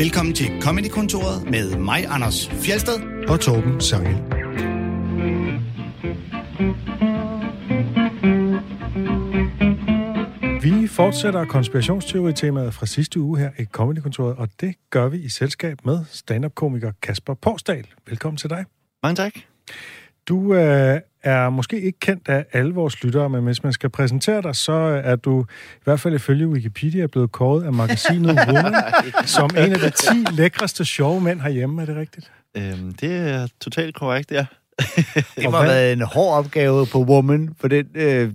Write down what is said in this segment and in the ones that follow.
Velkommen til Comedy-kontoret med mig, Anders Fjelsted. og Torben Sangel. Vi fortsætter konspirationsteori-temaet fra sidste uge her i Comedy-kontoret, og det gør vi i selskab med stand-up-komiker Kasper Porsdal. Velkommen til dig. Mange tak. Du øh, er måske ikke kendt af alle vores lyttere, men hvis man skal præsentere dig, så er du i hvert fald ifølge Wikipedia blevet kåret af magasinet Woman som en af de 10 lækreste sjove mænd herhjemme. Er det rigtigt? Øhm, det er totalt korrekt, ja. Det må have været en hård opgave på Woman, for den øh,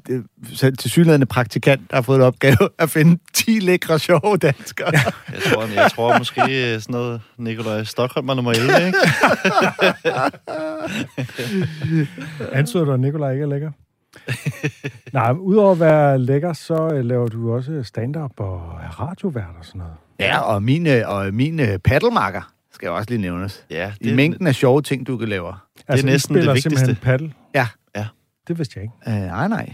til synligheden praktikant der har fået en opgave at finde 10 lækre sjove danskere. Ja. Jeg tror, jeg tror måske øh, sådan noget Nikolaj Stockholm er nummer 11, ikke? Antyder du, at Nikolaj ikke er lækker? Nej, udover at være lækker, så øh, laver du også stand-up og radiovært og sådan noget. ja, og mine, og mine paddelmarker skal jo også lige nævnes. Ja, I mængden af sjove ting, du kan lave. Altså, I næsten det spiller vigtigste. simpelthen paddle? Ja. Ja. Det vidste jeg ikke. Øh, nej, nej.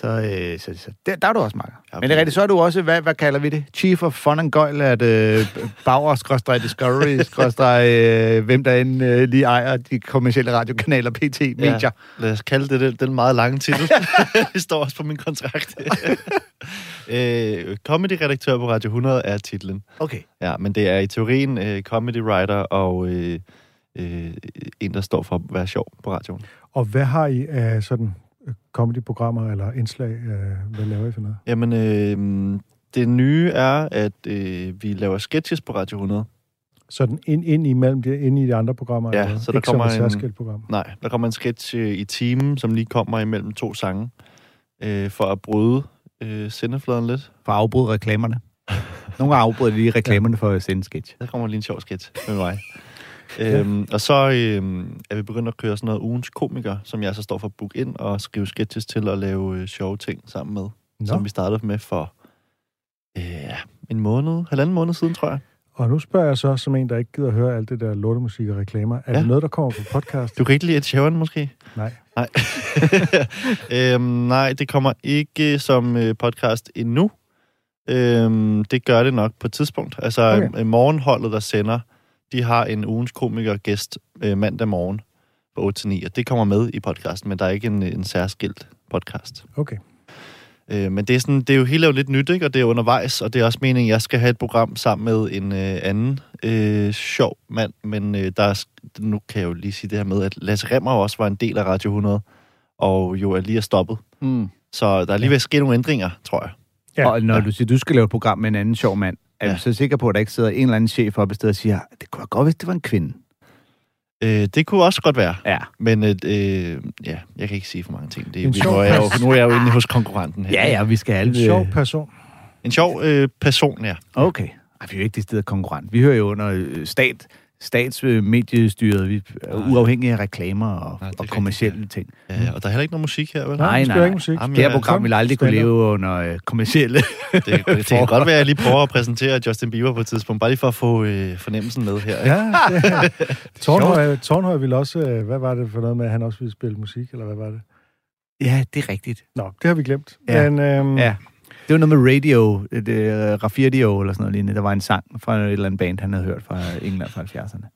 Så, øh, så, så der, der er du også makker. Ja, Men det er rigtigt, så er du også, hvad, hvad kalder vi det? Chief of Fun and Gøjl at øh, Bauer, skråstrej Discovery, skråstrej, øh, hvem der end øh, lige ejer de kommercielle radiokanaler, PT, medier. Ja, lad os kalde det den, den meget lange titel. det står også på min kontrakt. øh, comedy-redaktør på Radio 100 er titlen. Okay. Ja, men det er i teorien øh, comedy writer og øh, øh, en, der står for at være sjov på radioen. Og hvad har I af sådan øh, comedy-programmer eller indslag? Øh, hvad laver I for noget? Jamen, øh, det nye er, at øh, vi laver sketches på Radio 100. Sådan ind, ind imellem det, ind i de andre programmer? Ja, eller så der ikke som kommer et en- særskilt program. Nej, der kommer en sketch øh, i timen, som lige kommer imellem to sange, øh, for at bryde øh, sendefladen lidt. For at afbryde reklamerne. Nogle gange afbryder de lige reklamerne for at sende en sketch. Der kommer lige en sjov sketch med mig. Øhm, og så øhm, er vi begyndt at køre sådan noget ugens komiker, som jeg så står for at booke ind og skrive sketches til og lave øh, sjove ting sammen med. Nå. Som vi startede med for øh, en måned, halvanden måned siden, tror jeg. Og nu spørger jeg så, som en, der ikke gider at høre alt det der lortemusik og reklamer, er Ja. det noget, der kommer på podcast? Du kan ikke lide Sheeran, måske? Nej. Nej. øhm, nej, det kommer ikke som øh, podcast endnu. Øhm, det gør det nok på et tidspunkt. Altså, Okay. okay. morgenholdet, der sender, de har en ugens komiker-gæst øh, mandag morgen fra 8 til 9, og det kommer med i podcasten, men der er ikke en, en særskilt podcast. Okay. Øh, men det er, sådan, det er jo helt jo lidt nyt, ikke? og det er undervejs, og det er også meningen, at jeg skal have et program sammen med en øh, anden øh, sjov mand, men øh, der er, nu kan jeg jo lige sige det her med, at Lasse Remmer også var en del af Radio 100, og jo er lige er stoppet. Mm. Så der er lige ved at ske nogle ændringer, tror jeg. Ja. Ja, og når ja. du siger, du skal lave et program med en anden sjov mand, er ja. Du så sikker på, at der ikke sidder en eller anden chef oppe i stedet og siger, det kunne være godt, hvis det var en kvinde. Øh, det kunne også godt være, Ja. men øh, øh, ja, jeg kan ikke sige for mange ting. Det, En vi, sjov nu, er jeg jo, nu er jeg jo inde hos konkurrenten her. Ja, ja, vi skal En alle... sjov person. En sjov øh, person, ja. Okay. Ej, vi er jo ikke det sted konkurrent. Vi hører jo under øh, stat, statsmediestyret. Vi er Nej. uafhængige af reklamer og, Nej, og rigtigt, kommersielle ting. ja. Og der er heller ikke noget musik her, vel? Nej, Nej, nej. ikke musik. Jamen, Det her Ja, program kun vil aldrig kunne leve under øh, kommersielle... Det, det, det kan godt være, at jeg lige prøver at præsentere Justin Bieber på et tidspunkt, bare lige for at få øh, fornemmelsen med her. ikke? Ja, det, Tornhøj, Tornhøj ville også... øh, Hvad var det for noget med, at han også ville spille musik, eller hvad var det? ja, det er rigtigt. Nå, det har vi glemt. Ja. Men, øhm, Ja. Det var noget med radio, det, uh, Rafirdio eller sådan noget lignende. Der var en sang fra et eller andet band, han havde hørt fra England fra 70'erne.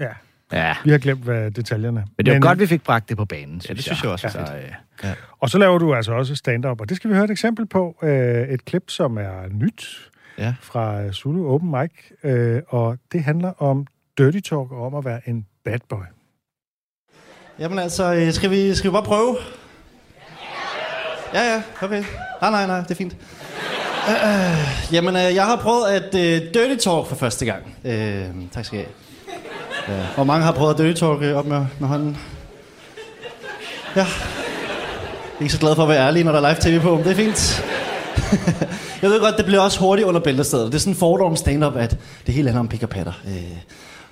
Ja. Ja, Vi har glemt hvad, detaljerne. men det var godt, vi fik bragt det på banen, Ja, det synes jeg også var Så, fedt. øh, Og så laver du altså også stand-up, og det skal vi høre et eksempel på. Øh, et klip, som er nyt Ja. fra øh, Zulu Open Mic, øh, og det handler om dirty talk og om at være en bad boy. Jamen altså, øh, skal vi, skal vi bare prøve? Ja, ja, okay. Nej, nej, nej, det er fint. Øh, jamen, øh, jeg har prøvet at øh, dirty talk for første gang. Øh, tak skal I have. Ja. hvor mange har prøvet at dirty talk øh, op med, med hånden? Ja. Jeg er ikke så glad for at være ærlig, når der er live tv på, men det er fint. jeg ved godt, det bliver også hurtigt under bæltestedet. Det er sådan en fordom stand-up, at det hele handler om pik og patter. Øh,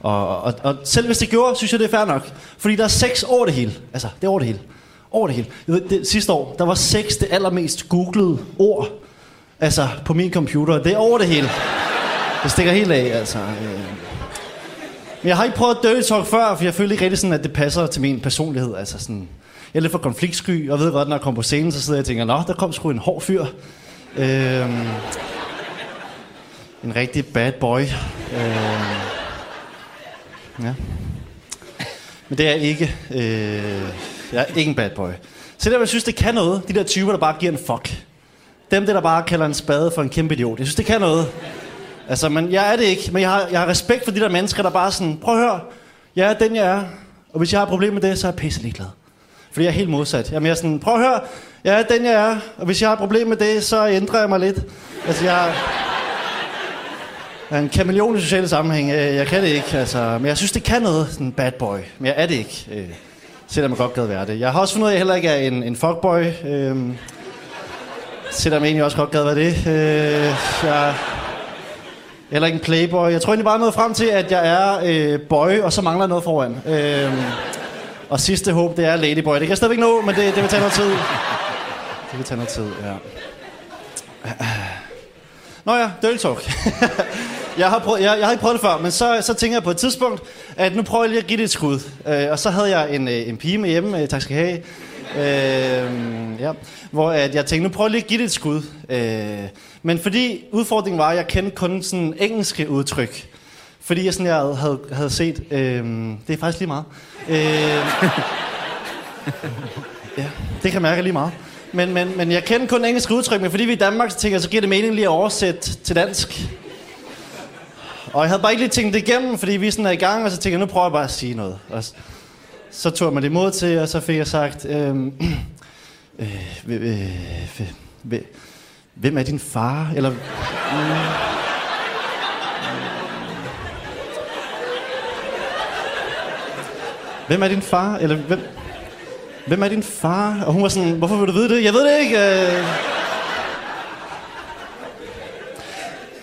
og, og, og selv hvis det gjorde, synes jeg, det er fair nok. Fordi der er seks over det hele. Altså, det er over det hele. Over det hele. Jeg ved, det, sidste år, der var seks det allermest googlede ord. Altså, på min computer. Det er over det hele. Det stikker helt af, altså. Øh. Men jeg har ikke prøvet dirty talk før, for jeg føler ikke rigtig sådan, at det passer til min personlighed. Altså sådan, jeg er lidt for konfliktsky, og ved godt, når jeg kommer på scenen, så sidder jeg og tænker, nå, der kom sgu en hård fyr. Øhm, en rigtig bad boy. Øhm, ja. Men det er jeg ikke. Øh, jeg er ikke en bad boy. Så der, jeg synes, det kan noget. De der typer, der bare giver en fuck. Dem, der, der bare kalder en spade for en kæmpe idiot. Jeg synes, det kan noget. Altså, men jeg er det ikke. Men jeg har, jeg har respekt for de der mennesker, der bare er sådan, prøv at høre, jeg er den, jeg er. Og hvis jeg har et problem med det, så er jeg pisse ligeglad. Fordi jeg er helt modsat. Jeg er mere sådan, prøv at høre, jeg er den, jeg er. Og hvis jeg har et problem med det, så ændrer jeg mig lidt. Altså, jeg, jeg er en kameleon i sociale sammenhæng. Øh, jeg kan det ikke, altså. Men jeg synes, det kan noget, sådan en bad boy. Men jeg er det ikke. øh, Selvom jeg godt gad være det. Jeg har også fundet ud af, at jeg heller ikke er en, en fuckboy. Øh, selvom jeg egentlig også godt gad være det. Øh, jeg eller ikke en playboy. Jeg tror egentlig bare, noget frem til, at jeg er øh, boy, og så mangler jeg noget foran. Øh, og sidste håb, det er ladyboy. Det kan jeg stadigvæk nå, men det, det vil tage noget tid. Det vil tage noget tid, ja. Nå ja, dirty talk. jeg, har prøvet, jeg, jeg har ikke prøvet det før, men så, så tænker jeg på et tidspunkt, at nu prøver jeg lige at give det et skud. Øh, og så havde jeg en, øh, en pige med hjemme, øh, tak skal I have, øh, ja, hvor at jeg tænkte, nu prøver jeg lige at give det et skud. Øh, men fordi udfordringen var, at jeg kendte kun sådan engelske udtryk. Fordi jeg, sådan, jeg havde, havde set, øh, det er faktisk lige meget. Øh, ja, det kan mærke lige meget. Men, men, men jeg kender kun engelske udtryk, men fordi vi er i Danmark, så tænker jeg, så giver det mening lige at oversætte til dansk. Og jeg havde bare ikke lige tænkt det igennem, fordi vi sådan er i gang, og så tænkte jeg, nu prøver jeg bare at sige noget. Og så tog jeg mig det mod til, og så fik jeg sagt, øhm, øh, øh, øh, øh, hvem er din far? Eller, øh, hvem er din far? Eller hvem, hvem er din far? Og hun var sådan, hvorfor vil du vide det? Jeg ved det ikke. øh."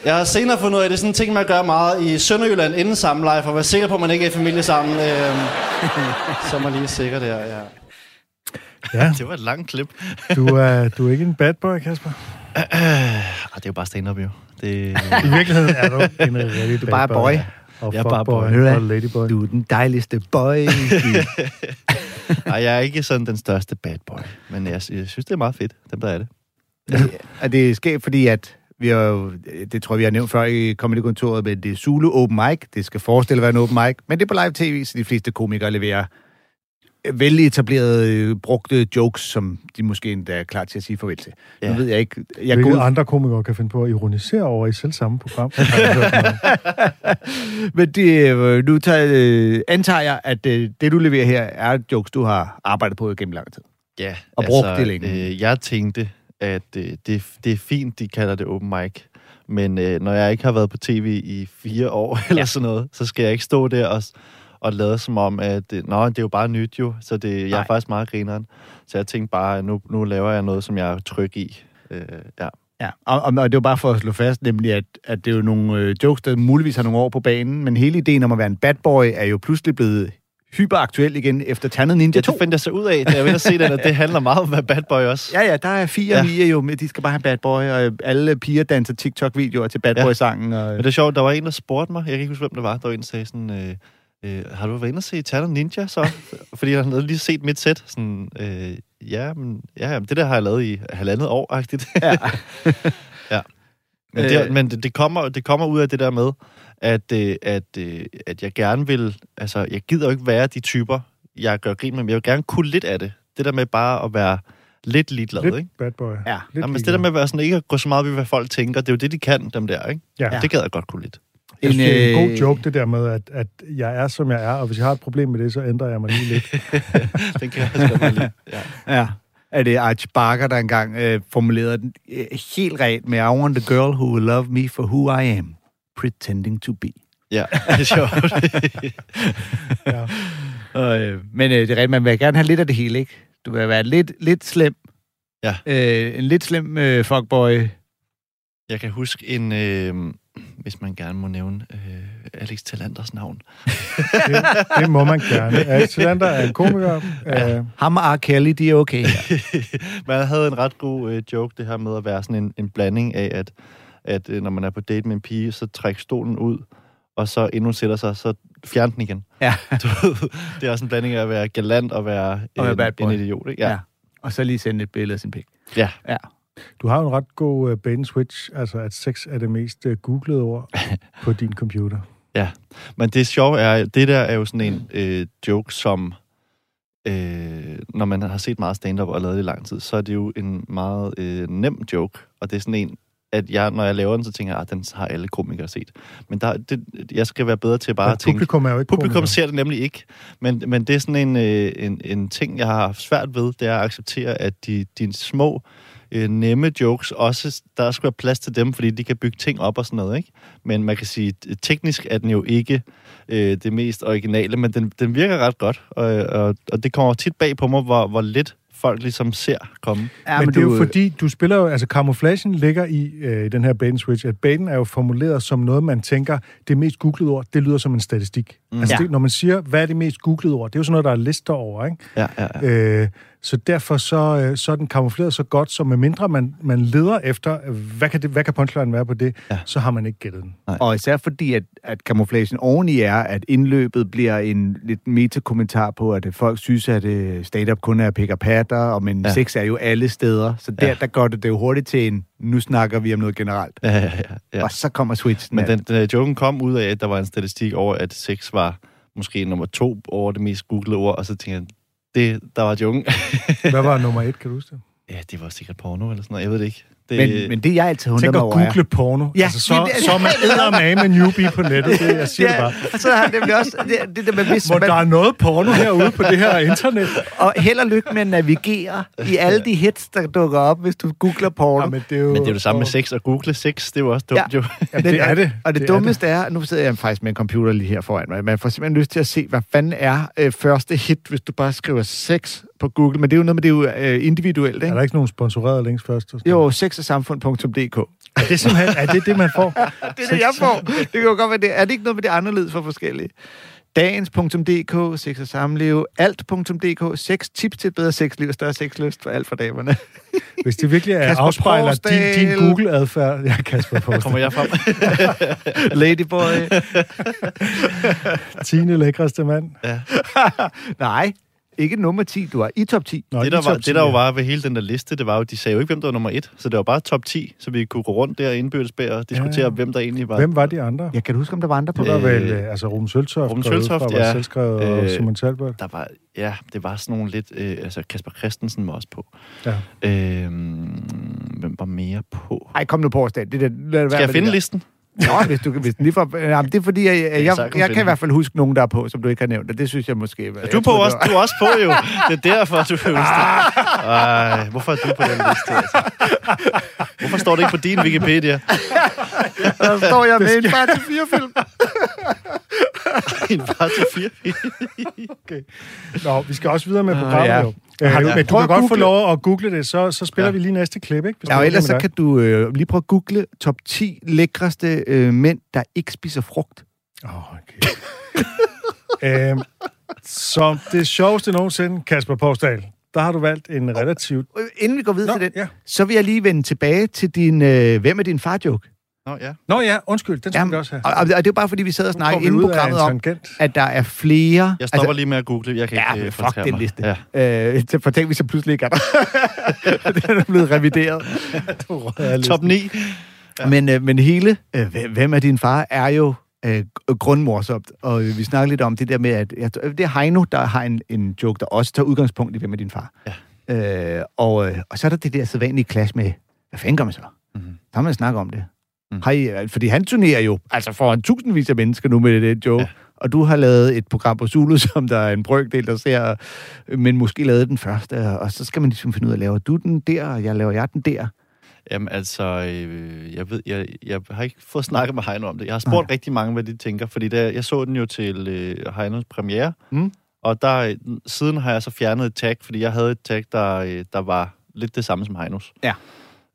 Jeg har senere fundet ud af, at det er sådan en ting, man gør meget i Sønderjylland inden samleje, for at være sikker på, at man ikke er i familie sammen. Øh, så er man lige sikker der, ja. Ja, Det var et langt klip. du er, du er ikke en bad boy, Kasper. Ah, det er jo bare stand-up, jo. Det, I virkeligheden er du en rigtig Du er bare boy. Og Jeg er bare boy. Hvad? og ladyboy. Du er den dejligste boy. ej, jeg er ikke sådan den største bad boy. Men jeg, jeg synes, det er meget fedt, dem der er det. Det er skægt, fordi at vi har jo, det tror jeg, vi har nævnt før i Comedy-kontoret, men det er Zulu Open Mic. Det skal forestille at være en open mic, men det er på live tv, så de fleste komikere leverer vel etablerede, øh, brugte jokes, som de måske endda er klar til at sige farvel til. Ja. Nu ved jeg ikke... Jeg Jeg går Hvilke ud- andre komikere kan finde på at ironisere over i selv samme program? Men det, øh, nu tager, øh, antager jeg, at øh, det, du leverer her, er jokes, du har arbejdet på gennem lang tid. Ja, Og brugt det længe. Øh, jeg tænkte, at øh, det, det er fint, de kalder det open mic. Men øh, når jeg ikke har været på tv i fire år eller ja. sådan noget, så skal jeg ikke stå der og, og lade som om, at øh, nå, det er jo bare nyt jo, så det, jeg Nej. er faktisk meget grineren. Så jeg tænkte bare, at nu, nu laver jeg noget, som jeg er tryg i. Øh, ja. Ja, og, og, det var bare for at slå fast, nemlig at, at det er jo nogle øh, jokes, der muligvis har nogle år på banen, men hele ideen om at være en bad boy er jo pludselig blevet hyperaktuel igen efter Tandet Ninja ja, 2. det fandt jeg så ud af, da jeg ville se den, at det handler meget om at bad boy også. Ja, ja, der er fire ja. Mia jo med, de skal bare have bad boy, og alle piger danser TikTok-videoer til bad Ja. boy-sangen. Og, Men det er sjovt, der var en, der spurgte mig, jeg kan ikke huske, hvem det var, der var en, der sagde sådan, øh, øh, har du været inde og se Tanner Ninja så? Fordi han havde lige set mit sæt. Sådan, øh, ja, men ja, jamen, det der har jeg lavet i halvandet år-agtigt. Ja. ja. Men, Øh. det, men det, det, kommer, det kommer ud af det der med, at, øh, at, øh, at jeg gerne vil, altså jeg gider jo ikke være de typer, jeg gør grin med, men jeg vil gerne kunne lidt af det. Det der med bare at være lidt ligeglad, Lidt ikke? bad boy. Ja. Lidt Jamen, det der med at være sådan, ikke at gå så meget i, hvad folk tænker, det er jo det, de kan, dem der, ikke? Ja. Det gad jeg godt kunne lidt. Jeg synes, det er en øh, god joke, det der med, at, at jeg er, som jeg er, og hvis jeg har et problem med det, så ændrer jeg mig lige lidt. Den kan jeg også godt lide. Ja. Ja. Er det Arch Barker, der engang øh, formulerede den øh, helt rent med I want a girl who will love me for who I am, pretending to be. Ja, det er sjovt. Ja. Og, øh, men øh, det er rigtigt, man vil gerne have lidt af det hele, ikke? Du vil være lidt, lidt slem. Ja. Øh, en lidt slem øh, fuckboy. Jeg kan huske en, øh, hvis man gerne må nævne øh, Alex Talanders navn. Det, det må man gerne. Alex Tillander er en komiker. Ja. Uh, Ham og R. Kelly, de er okay. Men jeg havde en ret god øh, joke, det her med at være sådan en, en blanding af, at, at øh, når man er på date med en pige, så træk stolen ud, og så inden hun sætter sig, så fjern den igen. Ja. Du ved, det er også en blanding af at være galant og være, Og være en, boy. en idiot. Ikke? Ja. Og så lige sende et billede af sin pik. ja. Ja. Du har jo en ret god uh, bait and switch, altså at sex er det mest uh, googlede ord på din computer. Ja, men det sjove er, det der er jo sådan en øh, joke, som øh, når man har set meget stand-up og lavet det i lang tid, så er det jo en meget øh, nem joke, og det er sådan en, at jeg, når jeg laver den, så tænker jeg, at den har alle komikere set. Men der, det, jeg skal være bedre til bare Ja, at tænke... publikum er jo ikke Publikum komikere. ser det nemlig ikke. Men, men det er sådan en, øh, en, en ting, jeg har haft svært ved, det er at acceptere, at de, de små, øh, nemme jokes også, der skal være plads til dem, fordi de kan bygge ting op og sådan noget, ikke? Men man kan sige, at teknisk er den jo ikke øh, det mest originale, men den, den virker ret godt, og, og, og det kommer tit bag på mig, hvor, hvor lidt folk ligesom ser komme. Ja, men, men det er jo fordi, du spiller jo, altså camouflagen ligger i øh, den her and switch, at baiten er jo formuleret som noget, man tænker, det mest googlede ord, det lyder som en statistik. Mm. Altså Ja. det, når man siger, hvad er det mest googlede ord, det er jo sådan noget, der er lister over, ikke? Ja, ja, ja. Øh, så derfor så, øh, så er den kamufleret så godt, så medmindre man, man leder efter, øh, hvad kan, det, hvad kan punchline være på det, Ja. så har man ikke gættet den. Og især fordi, at, at camouflagen oveni er, at indløbet bliver en lidt metakommentar på, at øh, folk synes, at øh, stand-up kun er pick og patter, og men Ja. sex er jo alle steder. Så der, Ja. der går det, det jo hurtigt til en, nu snakker vi om noget generelt. ja, ja, ja, ja. Og så kommer switchen. Men af. den, den joken kom ud af, at der var en statistik over, at sex var måske nummer to over det mest googlede ord, og så tænkte jeg, det, der var joken. Hvad var nummer et, kan du huske det? ja, det var sikkert porno eller sådan noget, jeg ved det ikke. Det, men, men det, jeg altid undrer Tænk mig at over, er... google porno. Ja, altså, så, det- det- så er man eddermame med newbie på nettet. Det, jeg siger det bare. og så har han nemlig også det, det der med, hvis Hvor man, der er noget porno herude på det her internet. og held og lykke med at navigere i alle de hits, der dukker op, hvis du googler porno. Ja, men det er jo, men det er jo det samme med sex, og google sex, det er jo også dumt Ja. jo. Ja, det er det. Og det, Det er dummeste er, nu sidder jeg faktisk med en computer lige her foran mig, man får simpelthen lyst til at se, hvad fanden er øh, første hit, hvis du bare skriver sex på Google. Men det er jo noget med, det er jo øh, individuelt, Er ikke? der ikke nogen sponsorerede links først? Jo, sexogsamfund.dk. Er det simpelthen er det, det, man får? Det er det, jeg får. Det kan jo godt være det. Er det ikke noget med det er anderledes for forskellige? Dagens.dk, sex og samliv, alt.dk, seks tips til et bedre sexliv og større sexlyst for alt for damerne. Hvis det virkelig er, Kasper afspejler din, din. Google-adfærd... Ja, Kasper Kommer Porsdal. jeg frem? Ladyboy. 10. lækreste mand. Nej, ikke nummer 10. Du er i top 10. Nå, det, der var, top det 10, der jo var ved hele den der liste, det var jo, de sagde jo ikke, hvem der var nummer et, så det var bare top 10, så vi kunne gå rundt der indbyrdes bag og diskutere, Ja, ja. hvem der egentlig var. Hvem var de andre? Jeg kan du huske, om der var andre på? Det var Øh, vel øh, altså Ruben Søltoft, Ruben ud Søltoft, var ja. selvskrevet, og Øh, Simon Talbot. Der var, ja, det var sådan nogle lidt, øh, altså Kasper Christensen var også på. Ja. Øhm, hvem var mere på? Ej, kom nu på, Stan. Det der, lad det være Skal jeg finde det der. listen? Nå, hvis du kan... Hvis lige får, jamen, det er fordi, jeg, jeg, jeg, jeg, kan i hvert fald huske nogen, der er på, som du ikke har nævnt, og det synes jeg måske... Er du, på også, du er også på, jo. Det er derfor, du er Ej, hvorfor er du på den liste? Altså? Hvorfor står det ikke på din Wikipedia? Der står jeg med en bare til fire film. En bare til fire. Nå, vi skal også videre med Ah, programmet ja. jo. Øh, men du kan godt få google- lov at google det, så, så spiller Ja. vi lige næste klip, ikke? Hvis Ja, og ellers så kan du øh, lige prøve at google top 10 lækreste øh, mænd, der ikke spiser frugt. Åh, okay. øhm, som det sjoveste nogensinde, Kasper Porsdal, der har du valgt en relativt... Øh, Inden vi går videre Nå, til den, ja. så vil jeg lige vende tilbage til din øh, Hvem er din far-joke? Nå, ja. Nå ja, undskyld, den skal Jamen, vi også have. Og, og det er jo bare, fordi vi sad og snakkede inden programmet om, at der er flere... Jeg stopper altså, lige med at google. Jeg kan Ja, ikke øh, fuck den mig. liste. Ja. Øh, for tænk, hvis jeg pludselig ikke er der. den er blevet revideret. Top 9. Ja. Men, øh, men hele, øh, hvem- er din far, er jo øh, grundmorsomt. Og øh, vi snakker lidt om det der med, at jeg, det er Heino, der har en, en joke, der også tager udgangspunkt i, hvem er din far. Ja. Øh, og, øh, og så er der det der sædvanlige clash med, hvad fanden gør man så? Mhm. Der har man snakke om det. Mhm. Har I, fordi han turnerer jo altså for en tusindvis af mennesker nu med det joke. Ja. Og du har lavet et program på Zulu, som der er en brøkdel, der ser, men måske lavet den første, og så skal man ligesom finde ud af, laver du den der, og jeg laver jeg den der. Jamen altså, øh, jeg ved, jeg, jeg har ikke fået snakket med Heino om det. Jeg har spurgt rigtig mange, hvad de tænker, fordi der, jeg så den jo til øh, Heinos premiere, Mm. og der, siden har jeg så fjernet et tag, fordi jeg havde et tag, der, øh, der var lidt det samme som Heinos. Ja.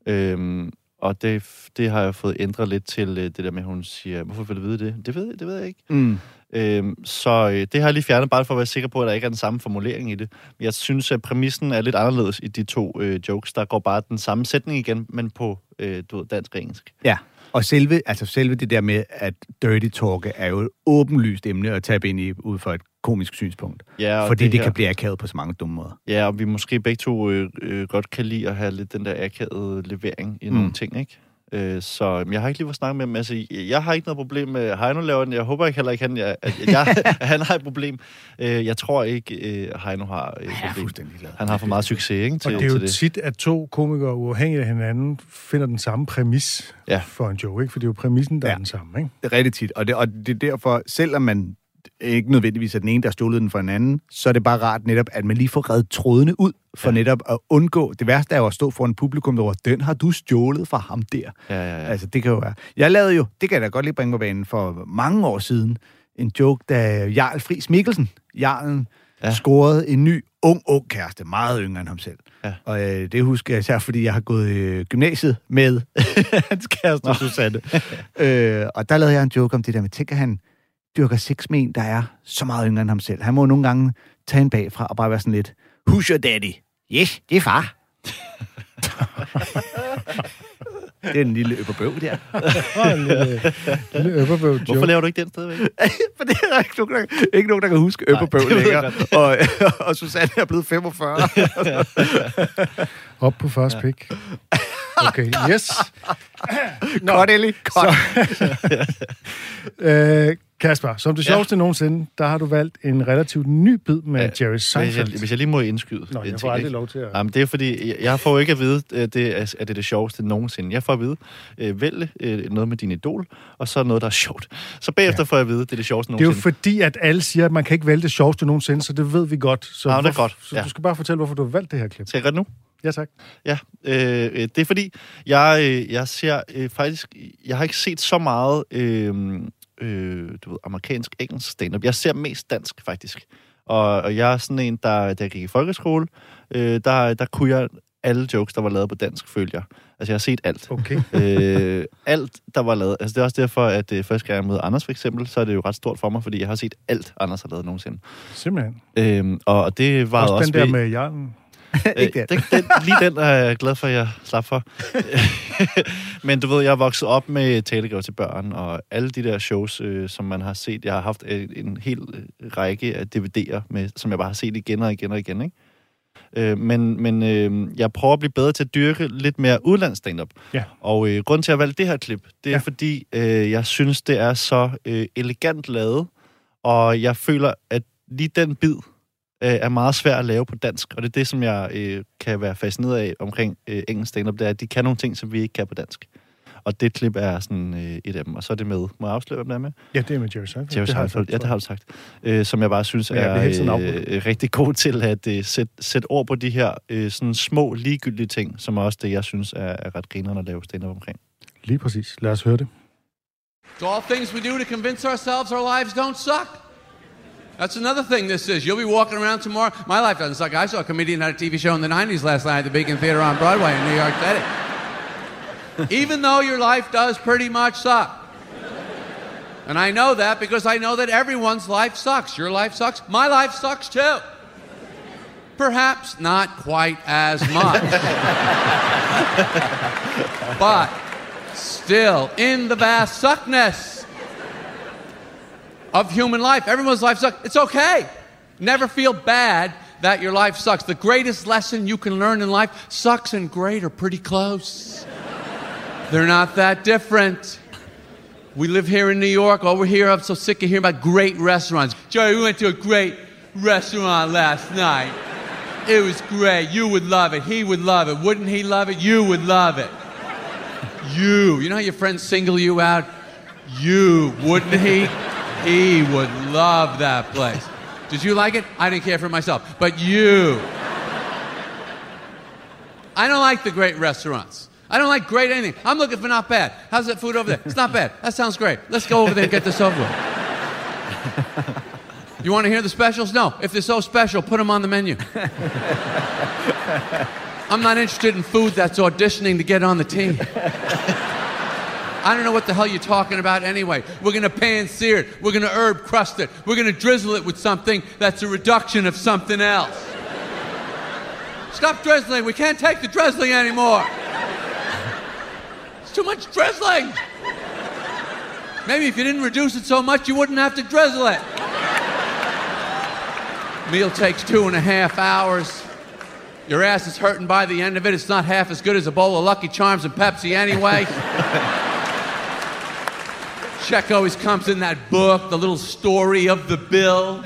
Øhm, og det, det har jeg fået ændret lidt til øh, det der med, at hun siger, hvorfor vil du vide det? Det ved, det ved jeg ikke. Mm. Øhm, så øh, det har jeg lige fjernet, bare for at være sikker på, at der ikke er den samme formulering i det. Men jeg synes, at præmissen er lidt anderledes i de to øh, jokes. Der går bare den samme sætning igen, men på øh, du ved, dansk og engelsk. Ja. Og selve, altså selve det der med, at dirty talk er jo et åbenlyst emne at tabe ind i, ud fra et komisk synspunkt. Ja, fordi det, det her- kan blive akavet på så mange dumme måder. Ja, og vi måske begge to øh, øh, godt kan lide at have lidt den der akavede levering i mm. nogle ting, ikke? Øh, så jeg har ikke lige fået snakket med ham. Altså, jeg har ikke noget problem med Heino laver den. Jeg håber ikke heller ikke, han, jeg, at, jeg, han har et problem. Øh, jeg tror ikke, øh, Heino har et Jeg er problem. fuldstændig glad. Han har for meget succes, ikke? Og Til, det er jo det. tit, at to komikere uafhængigt af hinanden finder den samme præmis Ja. for en joke, ikke? For det er jo præmissen, der ja. Ja. er den samme, ikke? Det er rigtig tit. Og det, og det er derfor, selvom man ikke nødvendigvis er den ene, der har stjålet den for en anden, så er det bare rart netop, at man lige får reddet trådene ud, for Ja. netop at undgå. Det værste er jo at stå foran publikum, der den har du stjålet fra ham der. Ja, ja, ja. Altså, det kan jo være. Jeg lavede jo, det kan jeg da godt lige bringe på banen, for mange år siden, en joke, da Jarl Friis Mikkelsen, Jarlen, Ja. scorede en ny, ung, ung kæreste, meget yngre end ham selv. Ja. Og øh, det husker jeg især, fordi jeg har gået øh, gymnasiet med hans kæreste, Susanne. øh, og der lavede jeg en joke om det der med, tænker han dyrker sex med en, der er så meget yngre end ham selv. Han må nogle gange tage en bagfra og bare være sådan lidt, who's your daddy? Yes, det er far. det er en lille øpperbøv der. En lille, lille øpperbøv joke. Hvorfor laver du ikke den stadigvæk? For det er der ikke nogen, der, ikke nogen, der kan huske øpperbøv længere. Og, og Susanne er blevet 45. Op på første pik. Okay, yes. Nå, Godt, Ellie. Godt. øh, Kasper, som det sjoveste ja. nogensinde, der har du valgt en relativt ny bid med Ja, ja, Jerry Hvis jeg, Seinfeld. hvis jeg lige må indskyde. Nå, jeg får aldrig ikke? lov til at... Jamen, det er fordi, jeg, jeg får ikke at vide, at det er, at det er det sjoveste nogensinde. Jeg får at vide, øh, vælg øh, noget med din idol, og så noget, der er sjovt. Så bagefter ja. får jeg at vide, det er det sjoveste Det er jo nogensinde. fordi, at alle siger, at man kan ikke vælge det sjoveste nogensinde, så det ved vi godt. Så, Nå, det er godt, så ja. du skal bare fortælle, hvorfor du har valgt det her klip. Skal jeg gøre det nu? Ja, tak. Ja, øh, øh, det er fordi, jeg, øh, jeg ser øh, faktisk, jeg har ikke set så meget øh, øh, du ved, amerikansk engelsk stand-up. Jeg ser mest dansk, faktisk. Og, og jeg er sådan en, der, da jeg gik i folkeskole, øh, der, der kunne jeg alle jokes, der var lavet på dansk, følger jeg. Altså, jeg har set alt. Okay. øh, alt, der var lavet. Altså, det er også derfor, at øh, første gang jeg møder Anders, for eksempel, så er det jo ret stort for mig, fordi jeg har set alt, Anders har lavet nogensinde. Simpelthen. Øhm, og, det var Også, også, den der ved- med Jarlen. Ikke Øh, den, den, lige den er jeg glad for, at jeg slap for. Men du ved, jeg er vokset op med talegave til børn, og alle de der shows, øh, som man har set. Jeg har haft øh, en hel øh, række af DVD'er, med, som jeg bare har set igen og igen og igen. Ikke? Øh, men men øh, jeg prøver at blive bedre til at dyrke lidt mere udlands stand-up. Ja. Og øh, grunden til, at jeg valgte det her klip, det er ja. fordi, øh, jeg synes, det er så øh, elegant lavet, og jeg føler, at lige den bid øh, er meget svær at lave på dansk, og det er det, som jeg øh, kan være fascineret af omkring øh, engelsk stand-up, det er, at de kan nogle ting, som vi ikke kan på dansk. Og det klip er sådan øh, et af dem, og så er det med, må jeg afsløre, hvem det er med? Ja, det er med Jerry Seinfeld. Jerry Det har jeg Seinfeld, sagt ja, det har du sagt. Øh, som jeg bare synes jeg er øh, rigtig god til at øh, sætte, sætte ord på de her øh, sådan små, ligegyldige ting, som er også det, jeg synes er, er ret grinerende at lave stand-up omkring. Lige præcis. Lad os høre det. It's all things we do to convince ourselves our lives don't suck. That's another thing this is. You'll be walking around tomorrow. My life doesn't suck. I saw a comedian had a TV show in the 90s last night at the Beacon Theater on Broadway in New York City. Even though your life does pretty much suck. And I know that because I know that everyone's life sucks. Your life sucks. My life sucks too. Perhaps not quite as much. but still in the vast suckness of human life. Everyone's life sucks. It's okay. Never feel bad that your life sucks. The greatest lesson you can learn in life sucks and great are pretty close. They're not that different. We live here in New York. Over here, I'm so sick of hearing about great restaurants. Joey, we went to a great restaurant last night. It was great. You would love it. He would love it. Wouldn't he love it? You would love it. You. You know how your friends single you out? You. Wouldn't he? He would love that place. Did you like it? I didn't care for myself. But you. I don't like the great restaurants. I don't like great anything. I'm looking for not bad. How's that food over there? It's not bad. That sounds great. Let's go over there and get this over with. You want to hear the specials? No. If they're so special, put them on the menu. I'm not interested in food that's auditioning to get on the team. I don't know what the hell you're talking about anyway. We're going to pan sear it. We're going to herb crust it. We're going to drizzle it with something that's a reduction of something else. Stop drizzling. We can't take the drizzling anymore. It's too much drizzling. Maybe if you didn't reduce it so much, you wouldn't have to drizzle it. Meal takes two and a half hours. Your ass is hurting by the end of it. It's not half as good as a bowl of Lucky Charms and Pepsi anyway. Check always comes in that book, the little story of the bill.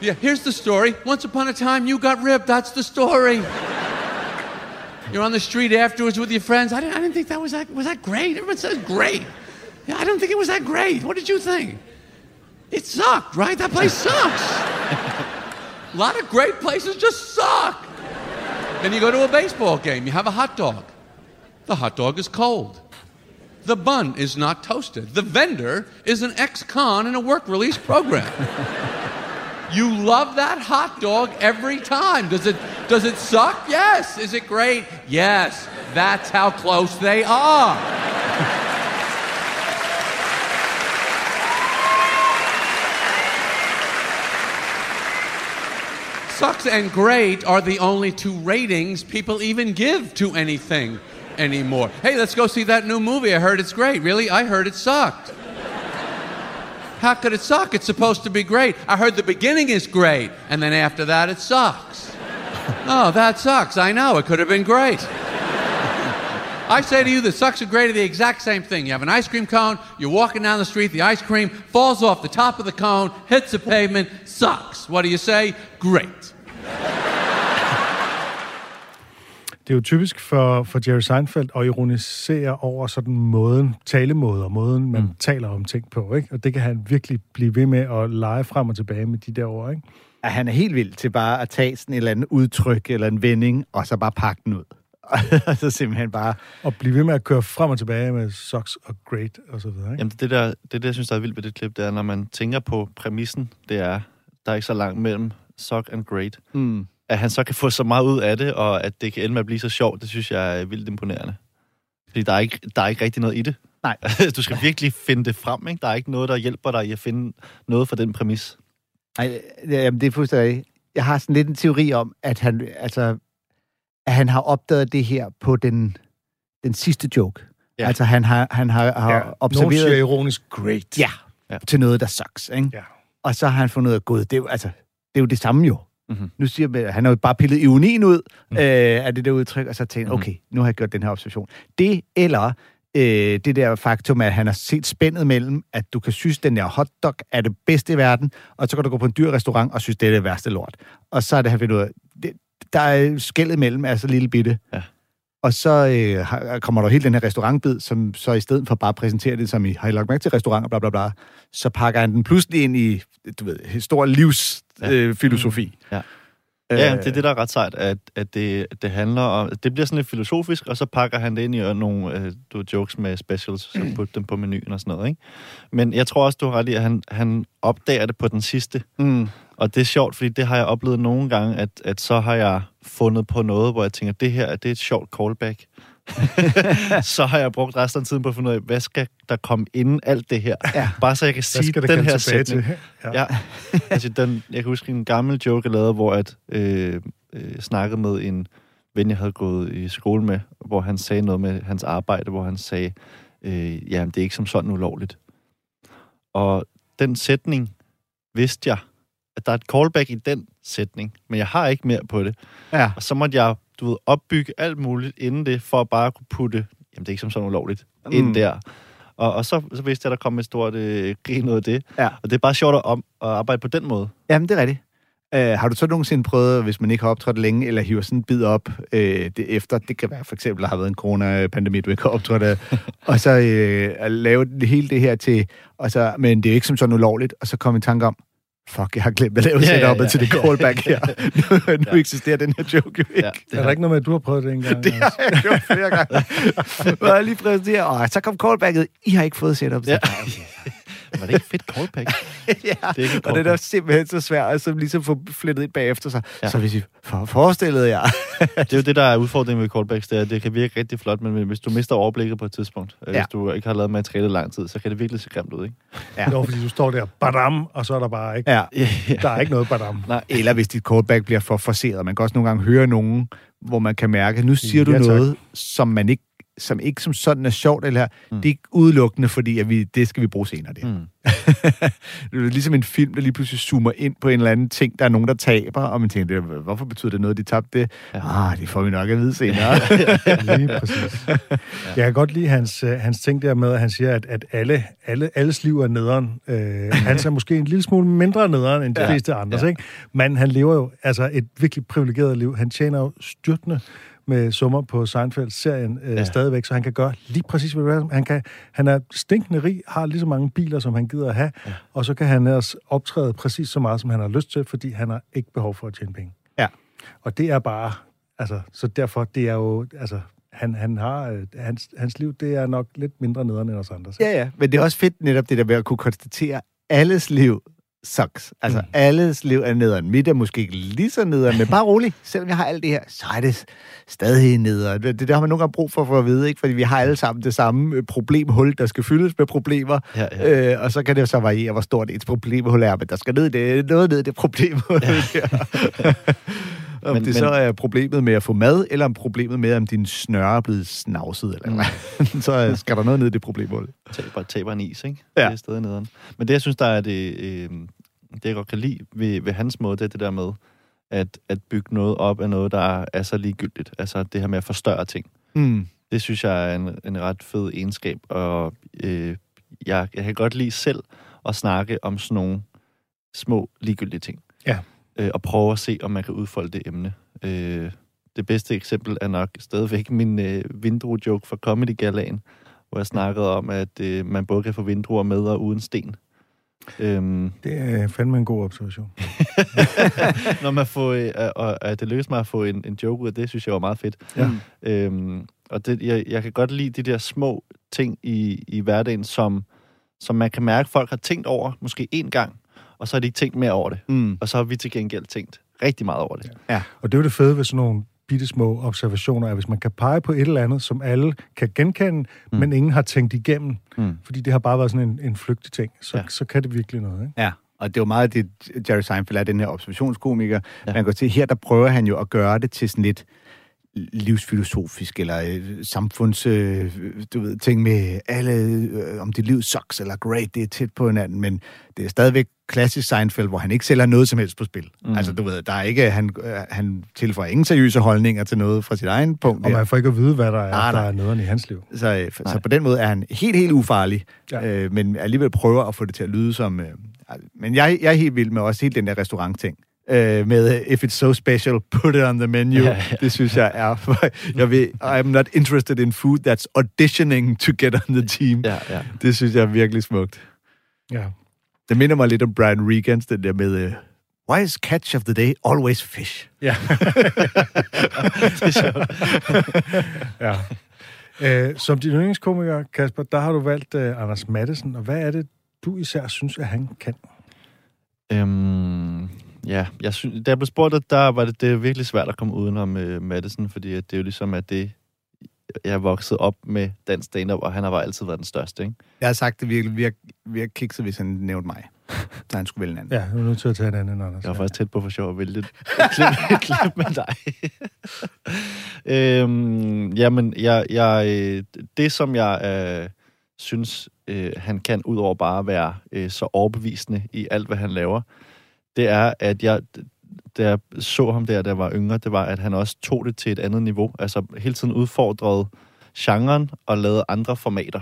Yeah, here's the story. Once upon a time, you got ripped. That's the story. You're on the street afterwards with your friends. I didn't, I didn't think that was that was that great. Everyone says great. Yeah, I don't think it was that great. What did you think? It sucked, right? That place sucks. a lot of great places just suck. Then you go to a baseball game. You have a hot dog. The hot dog is cold. The bun is not toasted. The vendor is an ex-con in a work release program. You love that hot dog every time. Does it does it suck? Yes. Is it great? Yes. That's how close they are. Sucks and great are the only two ratings people even give to anything anymore. Hey, let's go see that new movie. I heard it's great. Really? I heard it sucked. How could it suck? It's supposed to be great. I heard the beginning is great, and then after that it sucks. Oh, that sucks. I know. It could have been great. I say to you, the sucks and great are the exact same thing. You have an ice cream cone, you're walking down the street, the ice cream falls off the top of the cone, hits the pavement, sucks. What do you say? Great. Det er jo typisk for, for Jerry Seinfeld at ironisere over sådan måden, talemåder, måden man mm. taler om ting på, ikke? Og det kan han virkelig blive ved med at lege frem og tilbage med de der ord, ikke? at han er helt vild til bare at tage sådan et eller andet udtryk eller en vending, og så bare pakke den ud. og så simpelthen bare... Og blive ved med at køre frem og tilbage med socks og great og så videre, ikke? Jamen, det der, det, der jeg synes, der er vildt ved det klip, det er, når man tænker på præmissen, det er, der er ikke så langt mellem sock and great. Mm. At han så kan få så meget ud af det, og at det kan ende med at blive så sjovt, det synes jeg er vildt imponerende. Fordi der er ikke, der er ikke rigtig noget i det. Nej. du skal virkelig finde det frem, ikke? Der er ikke noget, der hjælper dig i at finde noget for den præmis. Ej, jamen, det er fuldstændig... Jeg har sådan lidt en teori om, at han, altså, at han har opdaget det her på den, den sidste joke. Ja. Altså, han har, han har, har ja. Nogen observeret... siger ironisk great. Ja, Ja. ja, til noget, der sucks, ikke? Ja. Og så har han fundet ud af, gud, det er jo, altså, det er jo det samme jo. Mhm. Nu siger man, han har jo bare pillet ironien ud mm. øh, af det der udtryk, og så tænkt, Mhm. okay, nu har jeg gjort den her observation. Det eller øh, det der faktum, at han har set spændet mellem, at du kan synes, den der hotdog er det bedste i verden, og så kan du gå på en dyr restaurant og synes, det er det værste lort. Og så er det, han finder ud af, det, der er skældet mellem, er så lille bitte. Ja. Og så øh, kommer der helt den her restaurantbid, som så i stedet for bare at præsentere det som i, har I lagt mærke til restauranter, bla bla bla, så pakker han den pludselig ind i, du ved, stor livsfilosofi. Ja. Øh, filosofi. Ja. Øh, Ja, det er det, der er ret sejt, at, at det, det handler om... Det bliver sådan lidt filosofisk, og så pakker han det ind i øh, nogle øh, du, jokes med specials, så putter dem på menuen og sådan noget, ikke? Men jeg tror også, du har ret i, at han, han opdager det på den sidste. Mm. Og det er sjovt, fordi det har jeg oplevet nogle gange, at, at så har jeg fundet på noget, hvor jeg tænker, det her det er et sjovt callback. så har jeg brugt resten af tiden på at finde ud af, hvad skal der komme inden alt det her? Ja. Bare så jeg kan sige den her sætning. til? Ja. ja. altså, den, jeg kan huske en gammel joke, jeg lavede, hvor at, øh, øh, snakkede med en ven, jeg havde gået i skole med, hvor han sagde noget med hans arbejde, hvor han sagde, øh, jamen, det er ikke som sådan ulovligt. Og den sætning vidste jeg, at der er et callback i den sætning, men jeg har ikke mere på det. Ja. Og så måtte jeg, du ved, opbygge alt muligt inden det, for at bare kunne putte, jamen, det er ikke som sådan ulovligt, mm. ind der. Og, og så, så vidste jeg, at der kom et stort øh, grin ud af det. Ja. Og det er bare sjovt at, om, at arbejde på den måde. Jamen, det er rigtigt. Uh, har du så nogensinde prøvet, hvis man ikke har optrådt længe, eller hiver sådan en bid op uh, det efter, det kan være for eksempel, der har været en coronapandemi, du ikke har optrådt af, og så uh, at lave det, hele det her til, og så, men det er ikke som sådan ulovligt, og så komme i tanke om, fuck, jeg har glemt at lave Ja, ja, ja, setup'et ja. til det callback her. nu, nu eksisterer den her joke jo ikke. Ja, Er der ikke noget med, at du har prøvet det engang? Det har jeg gjort flere gange. Hvor jeg lige præsenterer, og så kom callbacket, I har ikke fået setup. Ja. Var det ikke et fedt callback? ja, Det er og det er simpelthen så svært at så ligesom få flettet ind bagefter sig. Ja. Ja. Så hvis I for, forestillede jer... Det er jo det, der er udfordringen med callbacks, det er, at det kan virke rigtig flot, men hvis du mister overblikket på et tidspunkt, ja. Ja. hvis du ikke har lavet materiale lang tid, så kan det virkelig se grimt ud, ikke? Ja. Var, fordi du står der, badam, og så er der bare ikke, Ja. der er ikke noget badam. Nej. Eller hvis dit callback bliver for forceret. Man kan også nogle gange høre nogen, hvor man kan mærke, nu siger Ja, du tak. noget, som man ikke som ikke som sådan er sjovt, eller Mm. mm. det er ikke udelukkende, fordi at vi, det skal vi bruge senere. Det. Mm. det er ligesom en film, der lige pludselig zoomer ind på en eller anden ting, der er nogen, der taber, og man tænker, hvorfor betyder det noget, de tabte det? Ja. Ah, det får vi nok at vide senere. Lige præcis. Jeg kan godt lide hans, øh, hans ting der med, at han siger, at, at alle, alle, alles liv er nederen. Øh, hans er måske en lille smule mindre nederen end de ja. Ja. fleste andres, ja. ikke? Men han lever jo altså et virkelig privilegeret liv. Han tjener jo styrtende med summer på Seinfeld-serien øh, Ja. stadigvæk, så han kan gøre lige præcis, hvad det er. Han, kan, han er stinkende rig, har lige så mange biler, som han gider at have, ja. og så kan han ellers optræde præcis så meget, som han har lyst til, fordi han har ikke behov for at tjene penge. Ja. Og det er bare, altså, så derfor, det er jo, altså, han, han har, øh, hans, hans liv, det er nok lidt mindre nederen end os andre. ja, ja, men det er også fedt netop det der med at kunne konstatere, at alles liv sucks. Altså, mm. alles liv er nederen. Mit er måske ikke lige så nederen, men bare rolig. Selvom jeg har alt det her, så er det stadig nederen. Det, det har man nogle gange brug for, for at vide, ikke? Fordi vi har alle sammen det samme øh, problemhul, der skal fyldes med problemer. Ja, ja. Øh, og så kan det jo så variere, hvor stort et problemhul er, men der skal ned, det, noget ned i det problemhul ja. om Men- det men- så er problemet med at få mad, eller om problemet med, om din snøre er blevet snavset, eller hvad. så øh, skal der noget ned i det problemhul. taber, taber en is, ikke? Ja. Det er stadig nederen. Men det, jeg synes, der er det, øh, det jeg godt kan lide ved, ved hans måde, det er det der med, at, at bygge noget op af noget, der er så ligegyldigt. Altså det her med at forstørre ting. Mm. Det synes jeg er en, en ret fed egenskab, og øh, jeg, jeg kan godt lide selv at snakke om sådan nogle små ligegyldige ting. Ja. Øh, og prøve at se, om man kan udfolde det emne. Øh, det bedste eksempel er nok stadigvæk min øh, vindrue-joke fra Comedy Galaen, hvor jeg snakkede om, at øh, man både kan få vindruer med og uden sten. Øhm, Det er fandme en god observation. når man får, øh, og at det lykkedes mig at få en, en joke ud af det, synes jeg var meget fedt. Ja. Øhm, og det, jeg, jeg kan godt lide de der små ting i, i hverdagen, som, som man kan mærke, folk har tænkt over, måske én gang, og så har de ikke tænkt mere over det. Mm. Og så har vi til gengæld tænkt rigtig meget over det. Og det er jo det fede ved sådan nogle bitte små observationer, at hvis man kan pege på et eller andet, som alle kan genkende, mm. men ingen har tænkt igennem, Mm. fordi det har bare været sådan en, en flygtig ting, så, Ja. så kan det virkelig noget. Ikke? Ja, og det er jo meget det, Jerry Seinfeld er, den her observationskomiker. Ja. Ja. Man kan se, her der prøver han jo at gøre det til sådan lidt livsfilosofisk, eller øh, samfunds, øh, du ved, ting med alle, øh, om dit liv sucks eller great, det er tæt på hinanden, men det er stadigvæk klassisk Seinfeld, hvor han ikke sælger noget som helst på spil. Mm. Altså, du ved, der er ikke, han, han tilføjer ingen seriøse holdninger til noget fra sit egen punkt. Og man får ikke at vide, hvad der er, Nej, der nej. er nederen i hans liv. Så, så på den måde er han helt, helt ufarlig, Ja. øh, men alligevel prøver at få det til at lyde som... Øh, men jeg, jeg er helt vild med også hele den der restaurant-ting. Øh, med, øh, if it's so special, put it on the menu. Ja, Ja, ja. ja. Det synes jeg er... Jeg vil, I'm not interested in food that's auditioning to get on the team. Ja. Ja, ja. Det synes jeg er virkelig smukt. Ja. Det minder mig lidt om Brian Regans, den der med... Øh, Why is catch of the day always fish? Ja. ja. Øh, som din yndlingskomiker, Kasper, der har du valgt uh, Anders Mattesen, og hvad er det, du især synes, at han kan? Øhm, ja, jeg synes, da jeg blev spurgt, at der var det, det er virkelig svært at komme udenom øh, Madison, fordi at det er jo ligesom, at det, jeg er vokset op med dansk stand-up, og han har bare altid været den største, ikke? Jeg har sagt det virkelig, virkelig, virkelig kikset, hvis han nævnte mig. Så han skulle vælge en anden. Ja, du er nødt til at tage en anden, Anders. Jeg var faktisk tæt på for sjov at vælge et klip, et klip med dig. øhm, jamen, jeg, jeg, det som jeg øh, synes, øh, han kan, ud over bare at være øh, så overbevisende i alt, hvad han laver, det er, at jeg, da jeg så ham der, da jeg var yngre, det var, at han også tog det til et andet niveau. Altså hele tiden udfordrede genren og lavede andre formater.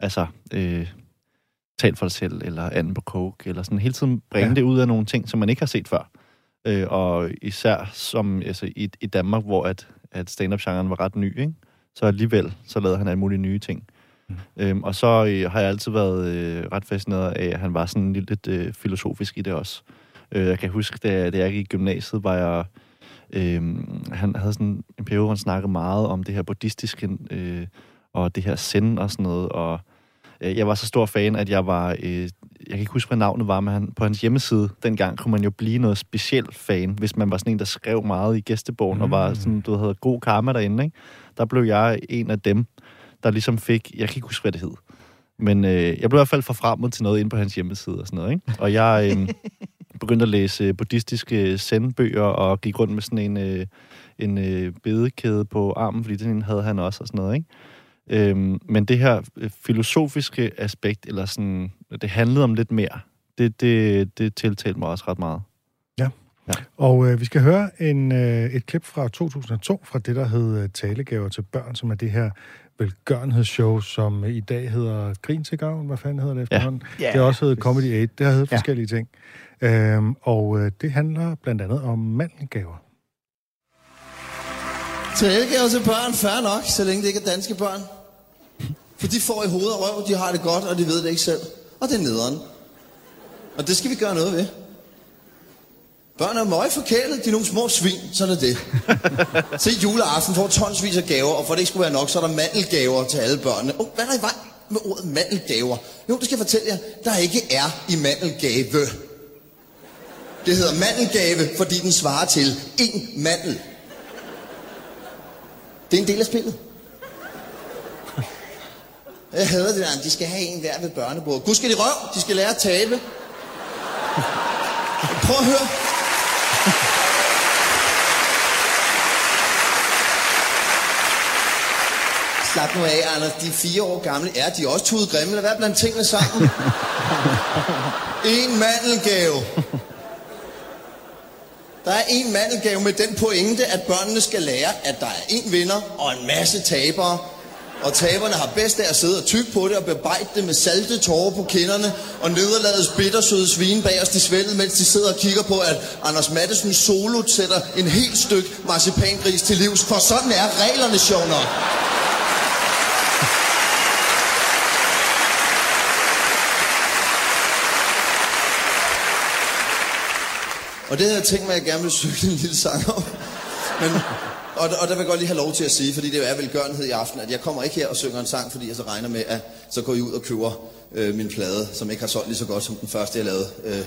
Altså, øh, tal for dig selv, eller anden på coke, eller sådan hele tiden bringe Ja. det ud af nogle ting, som man ikke har set før. Øh, og især som altså, i, i Danmark, hvor at, at stand-up-genren var ret ny, ikke? så alligevel så lavede han alle mulige nye ting. Mm. Øhm, og så øh, har jeg altid været øh, ret fascineret af, at han var sådan lidt, lidt øh, filosofisk i det også. Øh, jeg kan huske, da, da jeg gik i gymnasiet, var jeg... Øh, han havde sådan en periode, hvor han snakkede meget om det her buddhistiske, øh, og det her zen og sådan noget, og øh, jeg var så stor fan, at jeg var... Øh, jeg kan ikke huske, hvad navnet var, men han, på hans hjemmeside dengang kunne man jo blive noget specielt fan, hvis man var sådan en, der skrev meget i gæstebogen, mm. og var sådan, du havde god karma derinde, ikke? Der blev jeg en af dem, der ligesom fik... Jeg kan ikke huske, hvad det hed. Men øh, jeg blev i hvert fald forfremmet til noget inde på hans hjemmeside og sådan noget, ikke? Og jeg øh, begyndte at læse buddhistiske zen-bøger og gik rundt med sådan en, øh, en øh, bedekæde på armen, fordi den havde han også og sådan noget, ikke? Øhm, men det her øh, filosofiske aspekt, eller sådan, det handlede om lidt mere, det, det, det tiltalte mig også ret meget. Og øh, vi skal høre en, øh, et klip fra 2002, fra det, der hed øh, Talegaver til børn, som er det her velgørenhedsshow, som øh, i dag hedder Grin til gavn. Hvad fanden hedder det efterhånden? Ja. Det har også heddet Comedy 8. Det har heddet Ja. forskellige ting. Øhm, og øh, det handler blandt andet om mandelgaver. Talegaver til børn, fair nok, så længe det ikke er danske børn. For de får i hovedet og røv, de har det godt, og de ved det ikke selv. Og det er nederen. Og det skal vi gøre noget ved. Børn er forkælet, de er nogle små svin, sådan er det. Til juleaften får tonsvis af gaver, og for det ikke skulle være nok, så er der mandelgaver til alle børnene. Oh, hvad er der i vej med ordet mandelgaver? Jo, det skal jeg fortælle jer, der ikke er i mandelgave. Det hedder mandelgave, fordi den svarer til en mandel. Det er en del af spillet. Jeg hader det der, de skal have en hver ved børnebordet. Gud skal de røv, de skal lære at tabe. Prøv at høre. Slap nu af, Anders. De er fire år gamle. Er de er også tudet grimme? Lad være blandt tingene sammen. en mandelgave. Der er en mandelgave med den pointe, at børnene skal lære, at der er en vinder og en masse tabere. Og taberne har bedst af at sidde og tykke på det og bebejde det med salte tårer på kinderne og nederlagets bittersøde svine bagerst i svældet, mens de sidder og kigger på, at Anders Mattesen solo sætter en helt stykke marcipangris til livs. For sådan er reglerne, sjov nok. Og det havde jeg tænkt mig, at jeg gerne ville synge en lille sang om. Men, og, og der vil jeg godt lige have lov til at sige, fordi det er velgørenhed i aften, at jeg kommer ikke her og synger en sang, fordi jeg så regner med, at så går I ud og køber øh, min plade, som ikke har solgt lige så godt som den første, jeg lavede. Øh.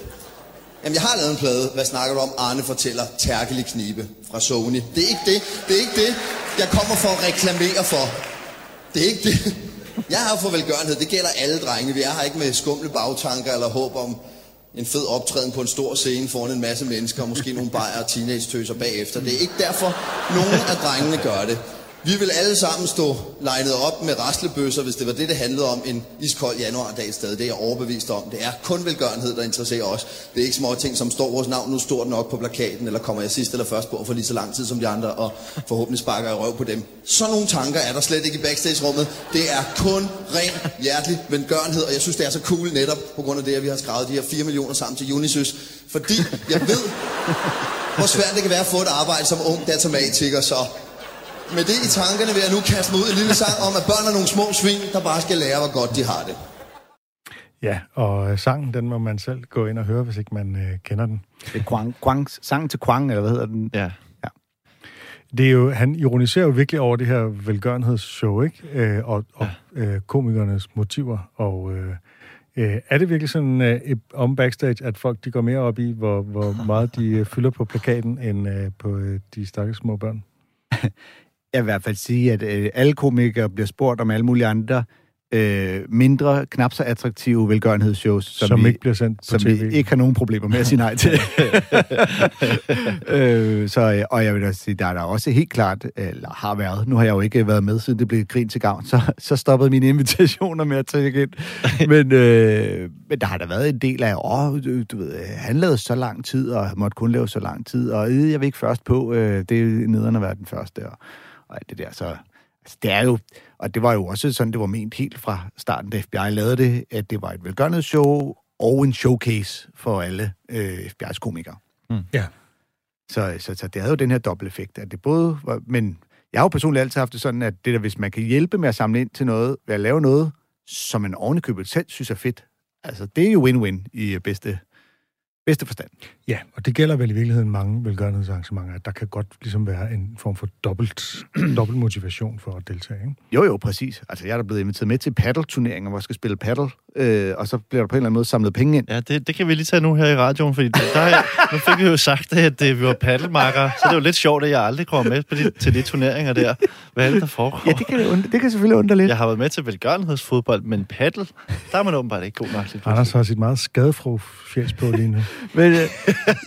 Jamen, jeg har lavet en plade. Hvad snakker du om? Arne fortæller Tærkelig Knibe fra Sony. Det er ikke det. Det er ikke det, jeg kommer for at reklamere for. Det er ikke det. Jeg har for velgørenhed. Det gælder alle drenge. Vi er her ikke med skumle bagtanker eller håb om en fed optræden på en stor scene foran en masse mennesker, og måske nogle bajer og teenage-tøser bagefter. Det er ikke derfor, nogen af drengene gør det. Vi vil alle sammen stå legnet op med raslebøsser, hvis det var det, det handlede om en iskold januardag sted. Det er jeg overbevist om. Det er kun velgørenhed, der interesserer os. Det er ikke små ting, som står vores navn nu stort nok på plakaten, eller kommer jeg sidst eller først på for lige så lang tid som de andre, og forhåbentlig sparker jeg røv på dem. Sådan nogle tanker er der slet ikke i backstage-rummet. Det er kun ren hjertelig velgørenhed, og jeg synes, det er så cool netop på grund af det, at vi har skrevet de her 4 millioner sammen til Unisys. Fordi jeg ved, hvor svært det kan være at få et arbejde som ung datamatiker, så med det i tankerne vil jeg nu kaste mig ud i en lille sang om, at børn er nogle små svin, der bare skal lære, hvor godt de har det. Ja, og øh, sangen, den må man selv gå ind og høre, hvis ikke man øh, kender den. Det er Kwang, Kwang, sangen til Kwang, eller hvad hedder den? Ja. Det er jo, han ironiserer jo virkelig over det her velgørenhedsshow, ikke? Øh, og og øh, komikernes motiver. Og øh, øh, er det virkelig sådan øh, om backstage, at folk de går mere op i, hvor, hvor meget de øh, fylder på plakaten, end øh, på øh, de stakkels små børn? Jeg vil i hvert fald sige, at øh, alle komikere bliver spurgt om alle mulige andre øh, mindre, knap så attraktive velgørenhedsshows, Som, som vi, ikke bliver sendt på som tv. vi ikke har nogen problemer med at sige nej til. øh, så, øh, og jeg vil da sige, der er der også helt klart, eller har været, nu har jeg jo ikke været med, siden det blev grin til gavn, så, så stoppede mine invitationer med at tage ind. Men, øh, men der har der været en del af, åh, du, du ved, han lavede så lang tid, og måtte kun lave så lang tid, og øh, jeg vil ikke først på, øh, det er nederen at være den første, og, og alt det der, så... Altså, det er jo, og det var jo også sådan, det var ment helt fra starten, da FBI lavede det, at det var et velgørenhedsshow og en showcase for alle øh, FBI's komikere. Ja. Så, så, så det havde jo den her dobbelt-effekt, at det både var, men jeg har jo personligt altid haft det sådan, at det der, hvis man kan hjælpe med at samle ind til noget, ved at lave noget, som man ovenikøbet selv synes er fedt, altså det er jo win-win i øh, bedste, bedste forstand. Ja, og det gælder vel i virkeligheden mange velgørenhedsarrangementer, at der kan godt ligesom være en form for dobbelt, dobbelt motivation for at deltage, ikke? Jo, jo, præcis. Altså, jeg er da blevet inviteret med til paddle-turneringer, hvor jeg skal spille paddle, øh, og så bliver der på en eller anden måde samlet penge ind. Ja, det, det kan vi lige tage nu her i radioen, fordi der, der, er- nu fik vi jo sagt, at øh, vi var paddelmarker, så det er jo lidt sjovt, at jeg aldrig kommer med på de, til de turneringer der. Hvad er det, der foregår? Ja, det kan, undre, det kan selvfølgelig undre lidt. Jeg har været med til velgørenhedsfodbold, men paddle, der er man åbenbart ikke god nok til. Anders har sit meget skadefro fjæs på lige nu. Men øh,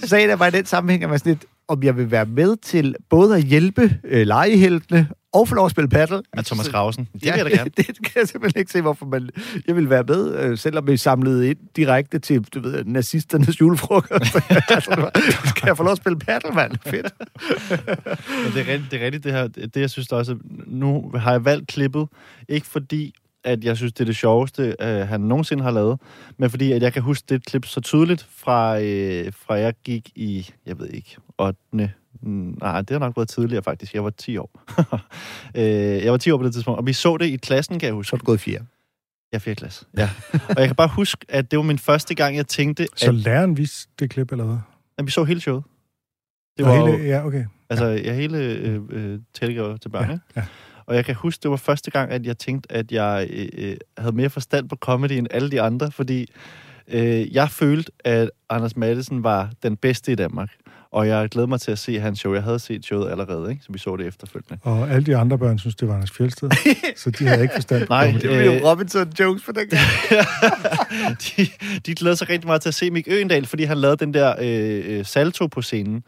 sagen er bare i den sammenhæng, at man sådan lidt, om jeg vil være med til både at hjælpe øh, legeheltene og få lov at spille paddle. Af Thomas Grausen. Det vil ja, jeg da gerne. Det, kan jeg simpelthen ikke se, hvorfor man... Jeg vil være med, øh, selvom vi samlede ind direkte til, du ved, nazisternes julefrokost. altså, skal jeg få lov at spille paddle, mand? Fedt. Men det er rigtigt, det, er rigtigt, det her. Det jeg synes der også, nu har jeg valgt klippet, ikke fordi, at jeg synes, det er det sjoveste, øh, han nogensinde har lavet, men fordi, at jeg kan huske det klip så tydeligt fra, øh, fra jeg gik i, jeg ved ikke, 8. Mm, Nej, det har nok været tidligere faktisk. Jeg var 10 år. øh, jeg var 10 år på det tidspunkt, og vi så det i klassen, kan jeg huske. Så er du gået i fjerde. Jeg er 4. klasse. Ja. og jeg kan bare huske, at det var min første gang, jeg tænkte, Så at, læreren viste det klip, eller hvad? at vi så hele showet. Det Og var hele, jo, ja, okay. altså, ja, hele øh, øh, til børn, Ja, ja. Og jeg kan huske, det var første gang, at jeg tænkte, at jeg øh, øh, havde mere forstand på comedy end alle de andre, fordi øh, jeg følte, at Anders Madsen var den bedste i Danmark. Og jeg glæder mig til at se hans show. Jeg havde set showet allerede, ikke? så vi så det efterfølgende. Og alle de andre børn synes, det var Anders Fjeldsted. så de havde ikke forstand på Nej. Det Øh, jo Robinson-jokes på den gang. de, de glæder sig rigtig meget til at se Mik Øgendal, fordi han lavede den der øh, øh, salto på scenen.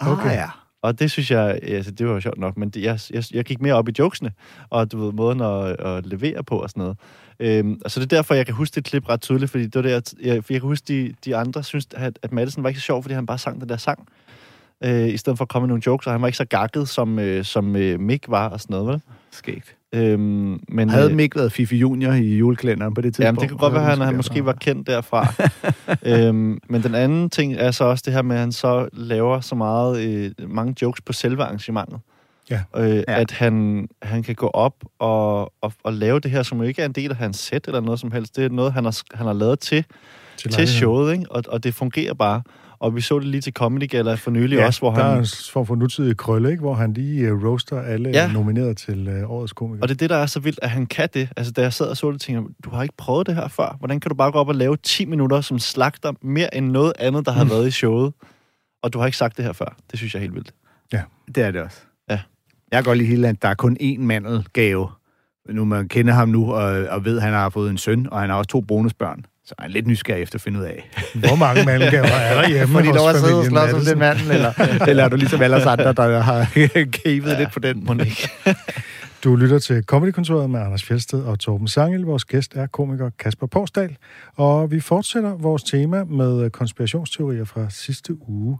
Okay. Ah, ja. Og det synes jeg, altså det var jo sjovt nok, men det, jeg, jeg, jeg gik mere op i jokesene, og du ved, måden at, at levere på og sådan noget. Øhm, og så det er derfor, jeg kan huske det klip ret tydeligt, fordi det var det, jeg, jeg, jeg kan huske, de, de andre synes, at, at Madison var ikke så sjov, fordi han bare sang den der sang, øh, i stedet for at komme med nogle jokes, og han var ikke så gakket, som, øh, som øh, Mick var og sådan noget, vel? Skægt. Øhm, men, Havde øh, Mick været Fifi Junior i julekalenderen på det tidspunkt? Jamen, det kan godt være, at han, han måske var kendt derfra. øhm, men den anden ting er så også det her med, at han så laver så meget, øh, mange jokes på selve arrangementet. Ja. Øh, Ja. At han, han kan gå op og, og, og lave det her, som jo ikke er en del af hans sæt eller noget som helst. Det er noget, han har, han har lavet til, til lejligheden. showet, ikke? Og, og det fungerer bare. Og vi så det lige til Comedy Gala for nylig Ja, også, hvor der er han... en form for nutidig krølle, ikke? hvor han lige uh, roaster alle Ja. ja. nomineret til uh, årets komiker. Og det er det, der er så vildt, at han kan det. Altså, da jeg sad og så det, tænkte jeg, du har ikke prøvet det her før. Hvordan kan du bare gå op og lave 10 minutter, som slagter mere end noget andet, der har været i showet? Og du har ikke sagt det her før. Det synes jeg er helt vildt. Det er det også. Ja. Jeg kan godt lide hele, at der er kun én mandelgave. Nu man kender ham nu, og, og ved, at han har fået en søn, og han har også to bonusbørn. Så er han lidt nysgerrig efter at finde ud af. Hvor mange mandelgaver er der hjemme Fordi der var siddet og slås om den manden, eller, eller er du ligesom alle os andre, der har kævet ja, lidt på den? Må ikke? Du lytter til Comedykontoret med Anders Fjeldsted og Torben Sangel. Vores gæst er komiker Kasper Porsdal. Og vi fortsætter vores tema med konspirationsteorier fra sidste uge.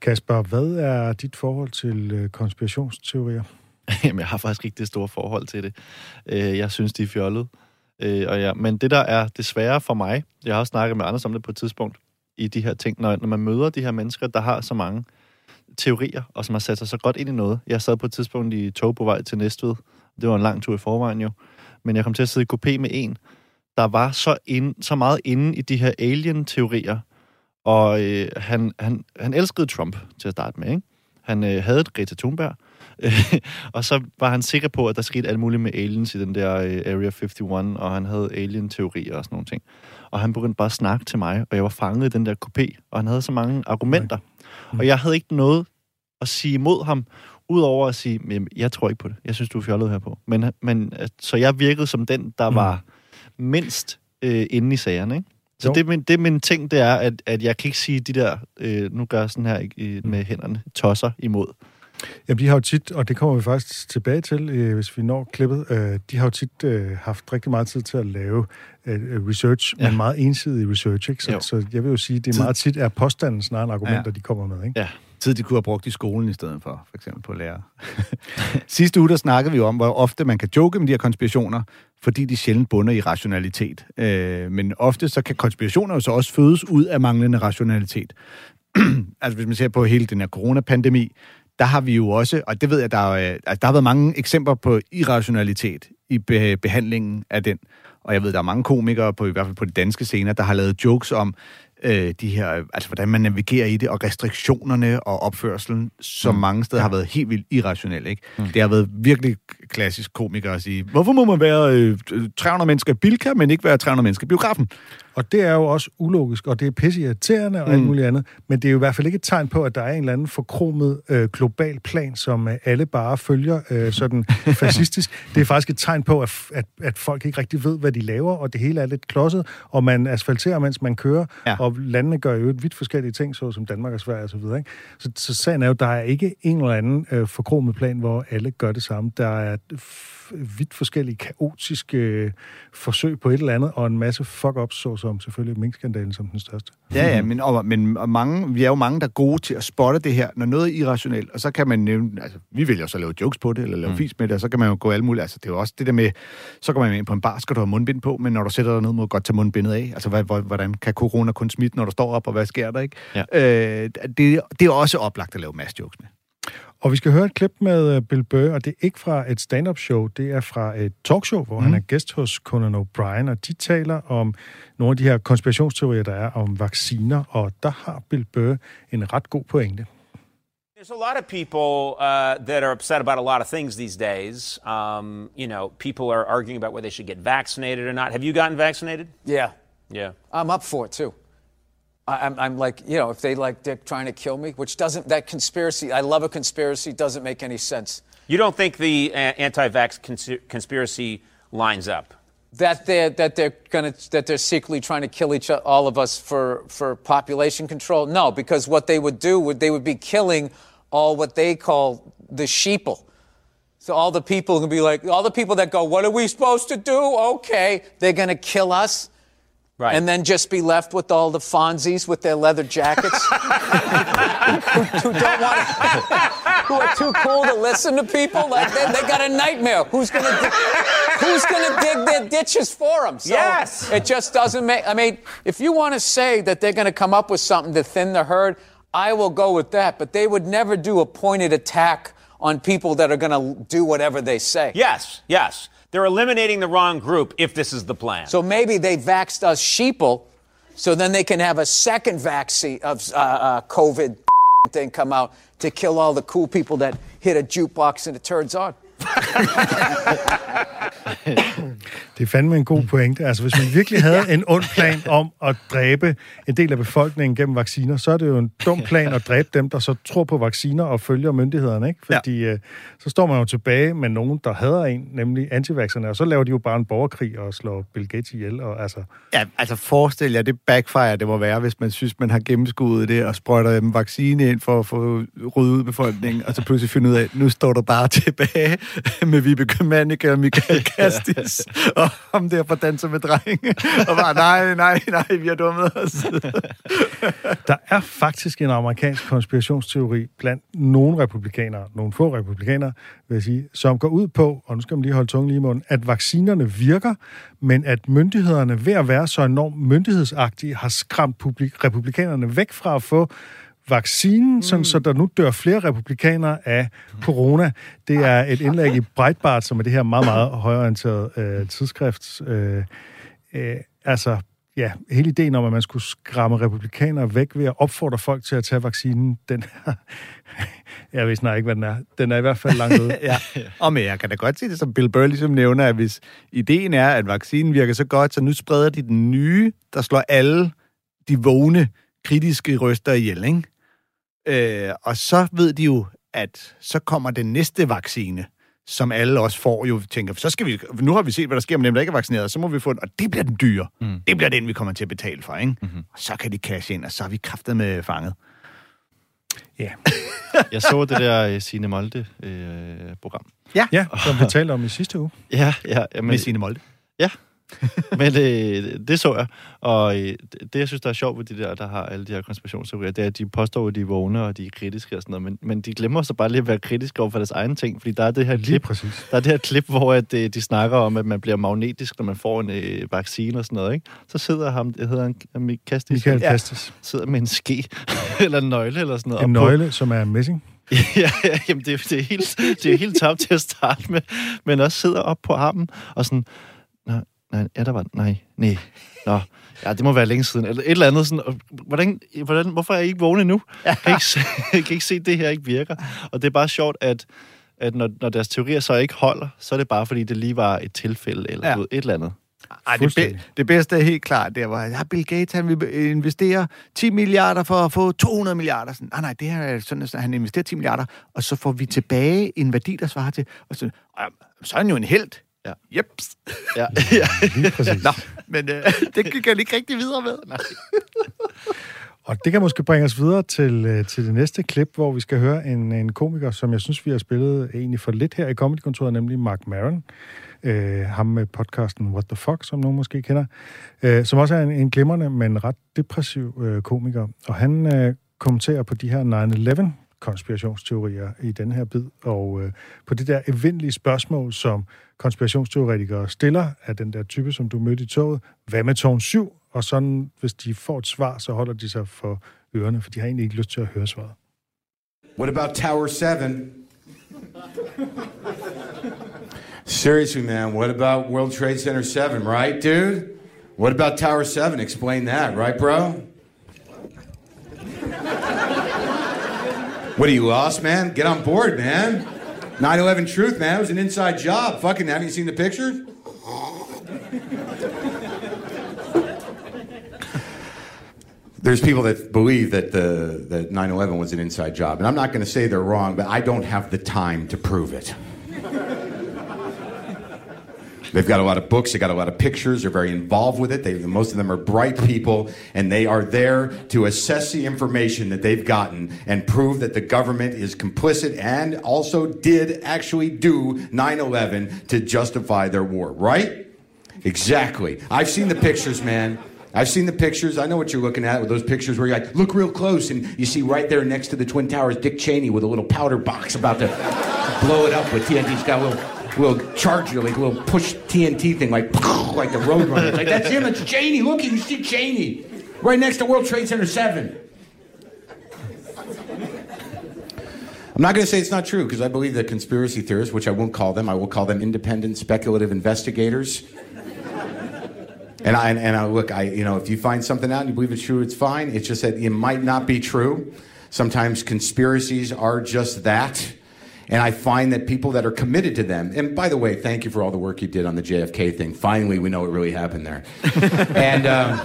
Kasper, hvad er dit forhold til øh, konspirationsteorier? Jamen, jeg har faktisk ikke det store forhold til det. Øh, Jeg synes, de er fjollet. Øh, Og ja, men det, der er desværre for mig, jeg har også snakket med andre om det på et tidspunkt, i de her ting, når, når man møder de her mennesker, der har så mange teorier, og som har sat sig så godt ind i noget. Jeg sad på et tidspunkt i tog på vej til Næstved. Det var en lang tur i forvejen jo. Men jeg kom til at sidde i kopé med en, der var så, ind, så meget inde i de her alien-teorier. Og øh, han, han, han elskede Trump til at starte med, ikke? Han øh, havde et Greta Thunberg, og så var han sikker på, at der skete alt muligt med aliens i den der øh, Area 51, og han havde alien-teorier og sådan nogle ting. Og han begyndte bare at snakke til mig, og jeg var fanget i den der kopé, og han havde så mange argumenter. Og jeg havde ikke noget at sige imod ham, udover at sige, "Jamen, jeg tror ikke på det. Jeg synes, du er fjollet her på. Men, men, øh, så jeg virkede som den, der Mm. var mindst øh, inde i sagerne, ikke? Så Jo. det, er min, det er min ting, det er, at, at jeg kan ikke sige de der, øh, nu gør jeg sådan her i- med hænderne, tosser imod. Jamen, de har jo tit, og det kommer vi faktisk tilbage til, øh, hvis vi når klippet, øh, de har jo tit øh, haft rigtig meget tid til at lave øh, research, Ja. men meget ensidig research, ikke? Så, Jo. så jeg vil jo sige, det Tid. meget tit er påstanden snarere end argumenter, Ja. de kommer med, ikke? Ja. Tid, de kunne have brugt i skolen i stedet for, for eksempel på lærer. Sidste uge, der snakkede vi om, hvor ofte man kan joke med de her konspirationer, fordi de sjældent bunder i rationalitet. Øh, men ofte så kan konspirationer jo så også fødes ud af manglende rationalitet. altså hvis man ser på hele den her coronapandemi, der har vi jo også, og det ved jeg, der, er, øh, altså, der har været mange eksempler på irrationalitet i be- behandlingen af den. Og jeg ved, der er mange komikere, på, i hvert fald på de danske scener, der har lavet jokes om øh, de her, altså hvordan man navigerer i det, og restriktionerne og opførselen, som mm. mange steder ja. har været helt vildt irrationel. Ikke? Mm. Det har været virkelig klassisk komiker at sige, hvorfor må man være øh, 300 mennesker i Bilka, men ikke være 300 mennesker i biografen? Og det er jo også ulogisk, og det er pisse irriterende og alt Mm. muligt andet. Men det er jo i hvert fald ikke et tegn på, at der er en eller anden forkromet øh, global plan, som øh, alle bare følger øh, sådan fascistisk. Det er faktisk et tegn på, at, at, at folk ikke rigtig ved, hvad de laver, og det hele er lidt klodset, og man asfalterer, mens man kører, Ja. og landene gør jo et vidt forskellige ting, såsom Danmark og Sverige osv. Så, så, så sagen er jo, der er ikke en eller anden øh, forkromet plan, hvor alle gør det samme. Der er vidt forskellige kaotiske øh, forsøg på et eller andet, og en masse fuck-ups, såsom selvfølgelig minkskandalen som den største. Ja, ja, men, og, men og mange, vi er jo mange, der er gode til at spotte det her, når noget er irrationelt, og så kan man nævne, altså, vi vælger så at lave jokes på det, eller lave mm. fis med det, og så kan man jo gå alle mulige, altså, det er jo også det der med, så går man ind på en bar, skal du have mundbind på, men når du sætter dig ned, må du godt tage mundbindet af. Altså, hvad, hvor- hvordan kan corona kun smitte, når du står op, og hvad sker der, ikke? Ja. Øh, det, det er også oplagt at lave masse jokes med. Og vi skal høre et klip med øh, Bill Burr, og det er ikke fra et stand-up show, det er fra et talkshow, hvor mm. han er gæst hos Conan O'Brien, og de taler om nogle af de her konspirationsteorier, der er om vacciner, og der har Bill Burr en ret god pointe. There's a lot of people uh, that are upset about a lot of things these days. Um, you know, people are arguing about whether they should get vaccinated or not. Have you gotten vaccinated? Yeah, Yeah. I'm up for it too. I, I'm, I'm like, you know, if they like they're trying to kill me, which doesn't that conspiracy? I love a conspiracy. Doesn't make any sense. You don't think the uh, anti-vax cons- conspiracy lines up? That they're that they're gonna that they're secretly trying to kill each all of us for for population control. No, because what they would do would they would be killing all what they call the sheeple. So all the people can be like all the people that go, what are we supposed to do? Okay, they're gonna kill us. Right. And then just be left with all the Fonzies with their leather jackets who, don't want who are too cool to listen to people. Like they, they got a nightmare. Who's gonna di- who's gonna dig their ditches for them? So Yes. It just doesn't make. I mean, if you want to say that they're gonna come up with something to thin the herd, I will go with that. But they would never do a pointed attack on people that are gonna do whatever they say. Yes, yes. They're eliminating the wrong group if this is the plan. So maybe they vaxed us sheeple, so then they can have a second vaccine of uh, uh, COVID thing come out to kill all the cool people that hit a jukebox and it turns on. Det er fandme en god pointe. Altså, hvis man virkelig havde en ond plan om at dræbe en del af befolkningen gennem vacciner, så er det jo en dum plan at dræbe dem, der så tror på vacciner og følger myndighederne, ikke? Fordi ja. øh, så står man jo tilbage med nogen, der hader en, nemlig antivaxerne, og så laver de jo bare en borgerkrig og slår Bill Gates ihjel, og altså... Ja, altså forestil jer, det backfire, det må være, hvis man synes, man har gennemskuddet det og sprøjter en vaccine ind for at få ryddet ud befolkningen, og så pludselig finde ud af, at nu står der bare tilbage med Vibeke Mannicke og Michael Kastis, og ham der på danser med drenge, og bare, nej, nej, nej, vi har dummet os. Der er faktisk en amerikansk konspirationsteori blandt nogle republikanere, nogle få republikanere, vil jeg sige, som går ud på, og nu skal man lige holde tungen lige i munden, at vaccinerne virker, men at myndighederne ved at være så enormt myndighedsagtige, har skræmt publik- republikanerne væk fra at få vaccinen, mm. sådan, så der nu dør flere republikanere af corona. Det er et indlæg i Breitbart, som er det her meget, meget højorienterede øh, tidsskrift. Øh, øh, altså, ja, hele ideen om, at man skulle skræmme republikanere væk ved at opfordre folk til at tage vaccinen, den er... jeg ved snart ikke, hvad den er. Den er i hvert fald langt ude. ja. Og men jeg kan da godt se det, som Bill Burr ligesom nævner, at hvis ideen er, at vaccinen virker så godt, så nu spreder de den nye, der slår alle de vågne, kritiske røster ihjel, ikke? Øh, og så ved de jo, at så kommer den næste vaccine, som alle også får jo, tænker, så skal vi, nu har vi set, hvad der sker med dem, der ikke er vaccineret, så må vi få den, og det bliver den dyre. Mm. Det bliver den, vi kommer til at betale for, ikke? Mm-hmm. Og så kan de cash ind, og så er vi kraftet med fanget. Ja, Jeg så det der øh, Signe Molde-program. ja som vi talte om i sidste uge. ja, ja. ja men, Med sine Molde. men øh, det så jeg. Og øh, det, jeg synes, der er sjovt ved de der, der har alle de her konspirationsteorier, det er, at de påstår, at de er vågne, og de er kritiske og sådan noget. Men, men de glemmer så bare lige at være kritiske over for deres egen ting, fordi der er det her klip, præcis. der er det her klip, hvor at, øh, de snakker om, at man bliver magnetisk, når man får en øh, vaccine og sådan noget, ikke? Så sidder ham, det hedder han, Michael Kastis, Michael ja. Kastis. sidder med en ske, eller en nøgle, eller sådan noget. En og på- nøgle, som er messing. ja, ja, jamen det, er- det, er helt, det er helt tabt til at starte med, men også sidder op på armen og sådan, nej, ja, der var, nej, nej, nå, ja, det må være længe siden, eller et eller andet sådan, hvordan, hvordan, hvorfor er I ikke vågne nu? Kan I ikke, se, kan I ikke se, at det her ikke virker? Og det er bare sjovt, at, at når, når deres teorier så ikke holder, så er det bare, fordi det lige var et tilfælde, eller Ja. ja. et eller andet. Ej, det, be, det bedste er helt klart, der var, ja, Bill Gates, han vil investere 10 milliarder for at få 200 milliarder. Sådan, nej, nej, det her er sådan, at han investerer 10 milliarder, og så får vi tilbage en værdi, der svarer til, og så, "Ej, så er han jo en held. Ja. Jeps. Ja, ja. Lige præcis. Nå, men øh, det gik han ikke rigtig videre med. Nej. Og det kan måske bringe os videre til, øh, til det næste klip, hvor vi skal høre en, en komiker, som jeg synes, vi har spillet egentlig for lidt her i Comedykontoret, nemlig Mark Maron. Øh, ham med podcasten What the Fuck, som nogen måske kender. Øh, som også er en, en glimrende, men ret depressiv øh, komiker. Og han øh, kommenterer på de her 9-11 konspirationsteorier i den her bid, og øh, på det der evindelige spørgsmål, som konspirationsteoretikere stiller af den der type, som du mødte i toget. Hvad med tårn 7? Og sådan, hvis de får et svar, så holder de sig for ørerne, for de har egentlig ikke lyst til at høre svaret. What about Tower 7? Seriously, man, what about World Trade Center 7, right, dude? What about Tower 7? Explain that, right, bro? What are you lost, man? Get on board, man. 9/11 truth, man. It was an inside job. Fucking, haven't you seen the pictures? There's people that believe that the that 9/11 was an inside job, and I'm not going to say they're wrong, but I don't have the time to prove it. They've got a lot of books, they've got a lot of pictures, they're very involved with it. They, most of them are bright people, and they are there to assess the information that they've gotten and prove that the government is complicit and also did actually do 9 11 to justify their war, right? Exactly. I've seen the pictures, man. I've seen the pictures. I know what you're looking at with those pictures where you like look real close and you see right there next to the Twin Towers Dick Cheney with a little powder box about to blow it up with TNT. He's got a little little charger, like a little push TNT thing, like like the Roadrunner. Like that's him. It's Cheney. Look, you see Cheney right next to World Trade Center Seven. I'm not going to say it's not true because I believe that conspiracy theorists, which I won't call them, I will call them independent speculative investigators. And I, and I look, I, you know, if you find something out and you believe it's true, it's fine. It's just that it might not be true. Sometimes conspiracies are just that. And I find that people that are committed to them, and by the way, thank you for all the work you did on the JFK thing. Finally, we know what really happened there. and um,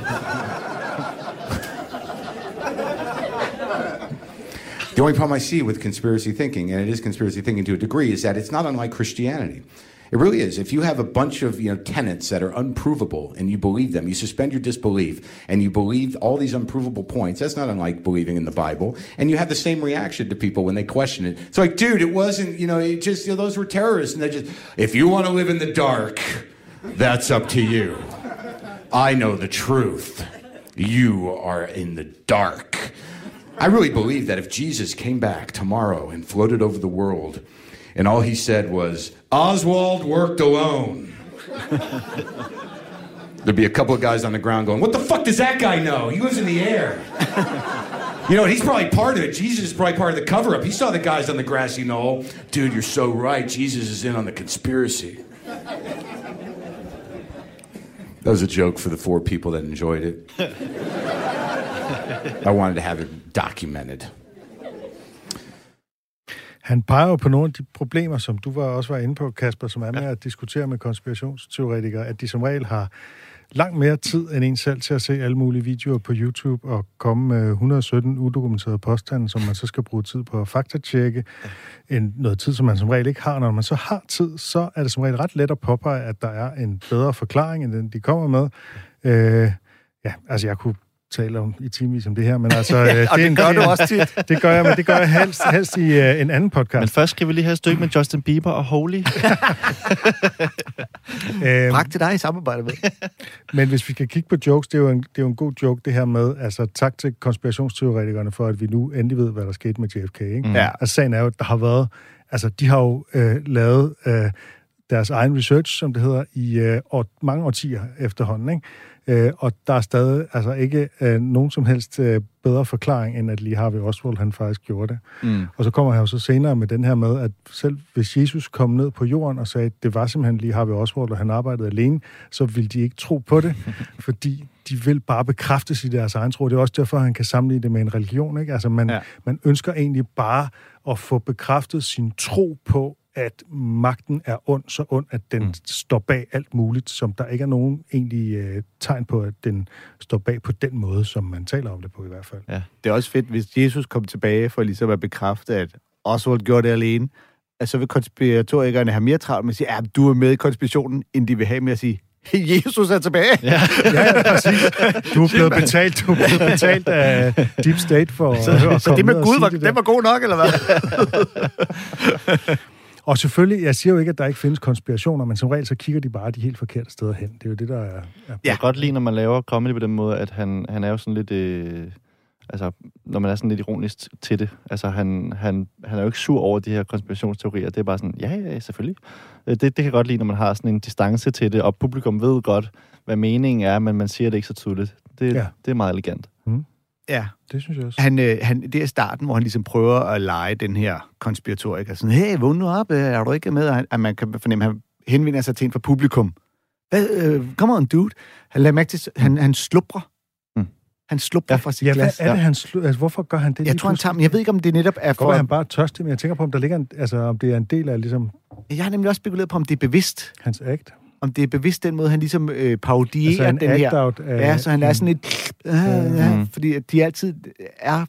the only problem I see with conspiracy thinking, and it is conspiracy thinking to a degree, is that it's not unlike Christianity. It really is. If you have a bunch of you know tenets that are unprovable and you believe them, you suspend your disbelief and you believe all these unprovable points. That's not unlike believing in the Bible. And you have the same reaction to people when they question it. It's like, dude, it wasn't. You know, it just you know, those were terrorists, and they just. If you want to live in the dark, that's up to you. I know the truth. You are in the dark. I really believe that if Jesus came back tomorrow and floated over the world, and all he said was, Oswald worked alone. There'd be a couple of guys on the ground going, What the fuck does that guy know? He lives in the air. You know, he's probably part of it. Jesus is probably part of the cover up. He saw the guys on the grassy knoll. Dude, you're so right. Jesus is in on the conspiracy. That was a joke for the four people that enjoyed it. I wanted to have it documented. Han peger jo på nogle af de problemer, som du var også var inde på, Kasper, som er med at diskutere med konspirationsteoretikere, at de som regel har langt mere tid end en selv til at se alle mulige videoer på YouTube og komme med 117 udokumenterede påstande, som man så skal bruge tid på at faktatjekke. En, noget tid, som man som regel ikke har. Når man så har tid, så er det som regel ret let at påpege, at der er en bedre forklaring, end den de kommer med. Øh, ja, altså jeg kunne tale om i timevis om det her, men altså... Øh, og det er en- gør det du også tit. Det gør jeg, men det gør jeg helst, helst i øh, en anden podcast. Men først skal vi lige have et stykke med Justin Bieber og Holy. Øhm, Prak til dig i samarbejde med. Men hvis vi skal kigge på jokes, det er, jo en, det er jo en god joke, det her med, altså tak til konspirationsteoretikerne for, at vi nu endelig ved, hvad der skete med JFK. Ikke? Mm. Ja. Altså sagen er jo, at der har været, altså de har jo øh, lavet øh, deres egen research, som det hedder, i øh, år, mange årtier efterhånden. Ikke? Øh, og der er stadig altså ikke øh, nogen som helst øh, bedre forklaring, end at lige Harvey Oswald, han faktisk gjorde det. Mm. Og så kommer han jo så senere med den her med, at selv hvis Jesus kom ned på jorden og sagde, at det var simpelthen lige Harvey Oswald, og han arbejdede alene, så ville de ikke tro på det, fordi de vil bare bekræftes i deres egen tro. Det er også derfor, han kan sammenligne det med en religion. Ikke? Altså man, Ja. man ønsker egentlig bare at få bekræftet sin tro på at magten er ond, så ond, at den mm. står bag alt muligt, som der ikke er nogen egentlig øh, tegn på, at den står bag på den måde, som man taler om det på i hvert fald. Ja. Det er også fedt, hvis Jesus kom tilbage for ligesom at bekræfte, at Oswald gjorde det alene, at så vil konspiratorikerne have mere travlt med at sige, at du er med i konspirationen, end de vil have med at sige, Jesus er tilbage. Ja. Ja, præcis. Du er blevet betalt, du er blevet betalt af Deep State for Så, at så, så det med Gud, var, det der. var god nok, eller hvad? Og selvfølgelig, jeg siger jo ikke, at der ikke findes konspirationer, men som regel så kigger de bare de helt forkerte steder hen. Det er jo det, der er... er Jeg kan godt lide, når man laver comedy på den måde, at han, han er jo sådan lidt... Øh, altså, når man er sådan lidt ironisk til det. Altså, han, han, han er jo ikke sur over de her konspirationsteorier. Det er bare sådan, ja, ja, selvfølgelig. Øh, Det, det kan jeg godt lide, når man har sådan en distance til det, og publikum ved godt, hvad meningen er, men man siger det ikke så tydeligt. Det, Ja. ja. det er meget elegant. Ja, Det synes jeg også. han, øh, han, det er starten, hvor han ligesom prøver at lege den her konspiratoriker. Sådan, hey, vågn nu op, øh, er du ikke med? Og han, at man kan fornemme, at han henvender sig til en fra publikum. Hvad, øh, come on, dude. Han lader mærke til, han, han sluprer. Mm. Han sluprer ja, fra sit Ja, hvad glas. er det, han slu- altså, hvorfor gør han det? Jeg tror, han tager, men jeg ved ikke, om det netop er For er han bare tørstig, men jeg tænker på, om der ligger en, altså, om det er en del af ligesom, Jeg har nemlig også spekuleret på, om det er bevidst. hans act. Om det er bevidst den måde, han ligesom øh, parodierer Altså en den her... af... Ja, så han er sådan et... Øh, ja, Mhm. fordi de altid er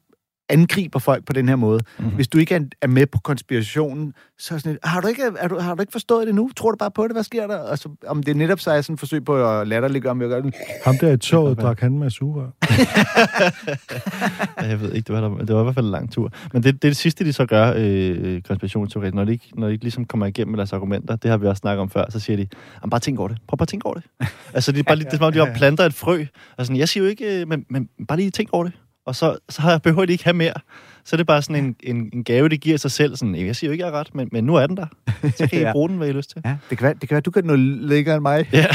angriber folk på den her måde. Mhm. Mm-hmm. Hvis du ikke er, er med på konspirationen, så er sådan et, har du, ikke, er du, har du ikke forstået det nu? Tror du bare på det? Hvad sker der? Altså, om det netop så er sådan et forsøg på at latterliggøre, om jeg gør det. Ham der i toget drak han med sugerør. Jeg ved ikke, det var, der, det var i hvert fald en lang tur. Men det, det er det sidste, de så gør, øh, konspirationsteorier, når de, ikke, når de ikke ligesom kommer igennem med deres argumenter, det har vi også snakket om før, så siger de, "Jamen, bare tænk over det. Prøv bare at tænke over det. altså, det er, bare, lige- det er som om, de planter et frø. Og sådan, jeg siger jo ikke, øh, men, men bare lige tænk over det. Og så, så har- behøver de ikke have mere. Så er det bare sådan en, en, en gave, de giver sig selv. Sådan, jeg siger jo ikke, jeg er ret, men, men nu er den der. Så kan I Ja. bruge den, hvad I har lyst til. Ja, det kan, være, det kan være, du kan noget længere end mig. Ja.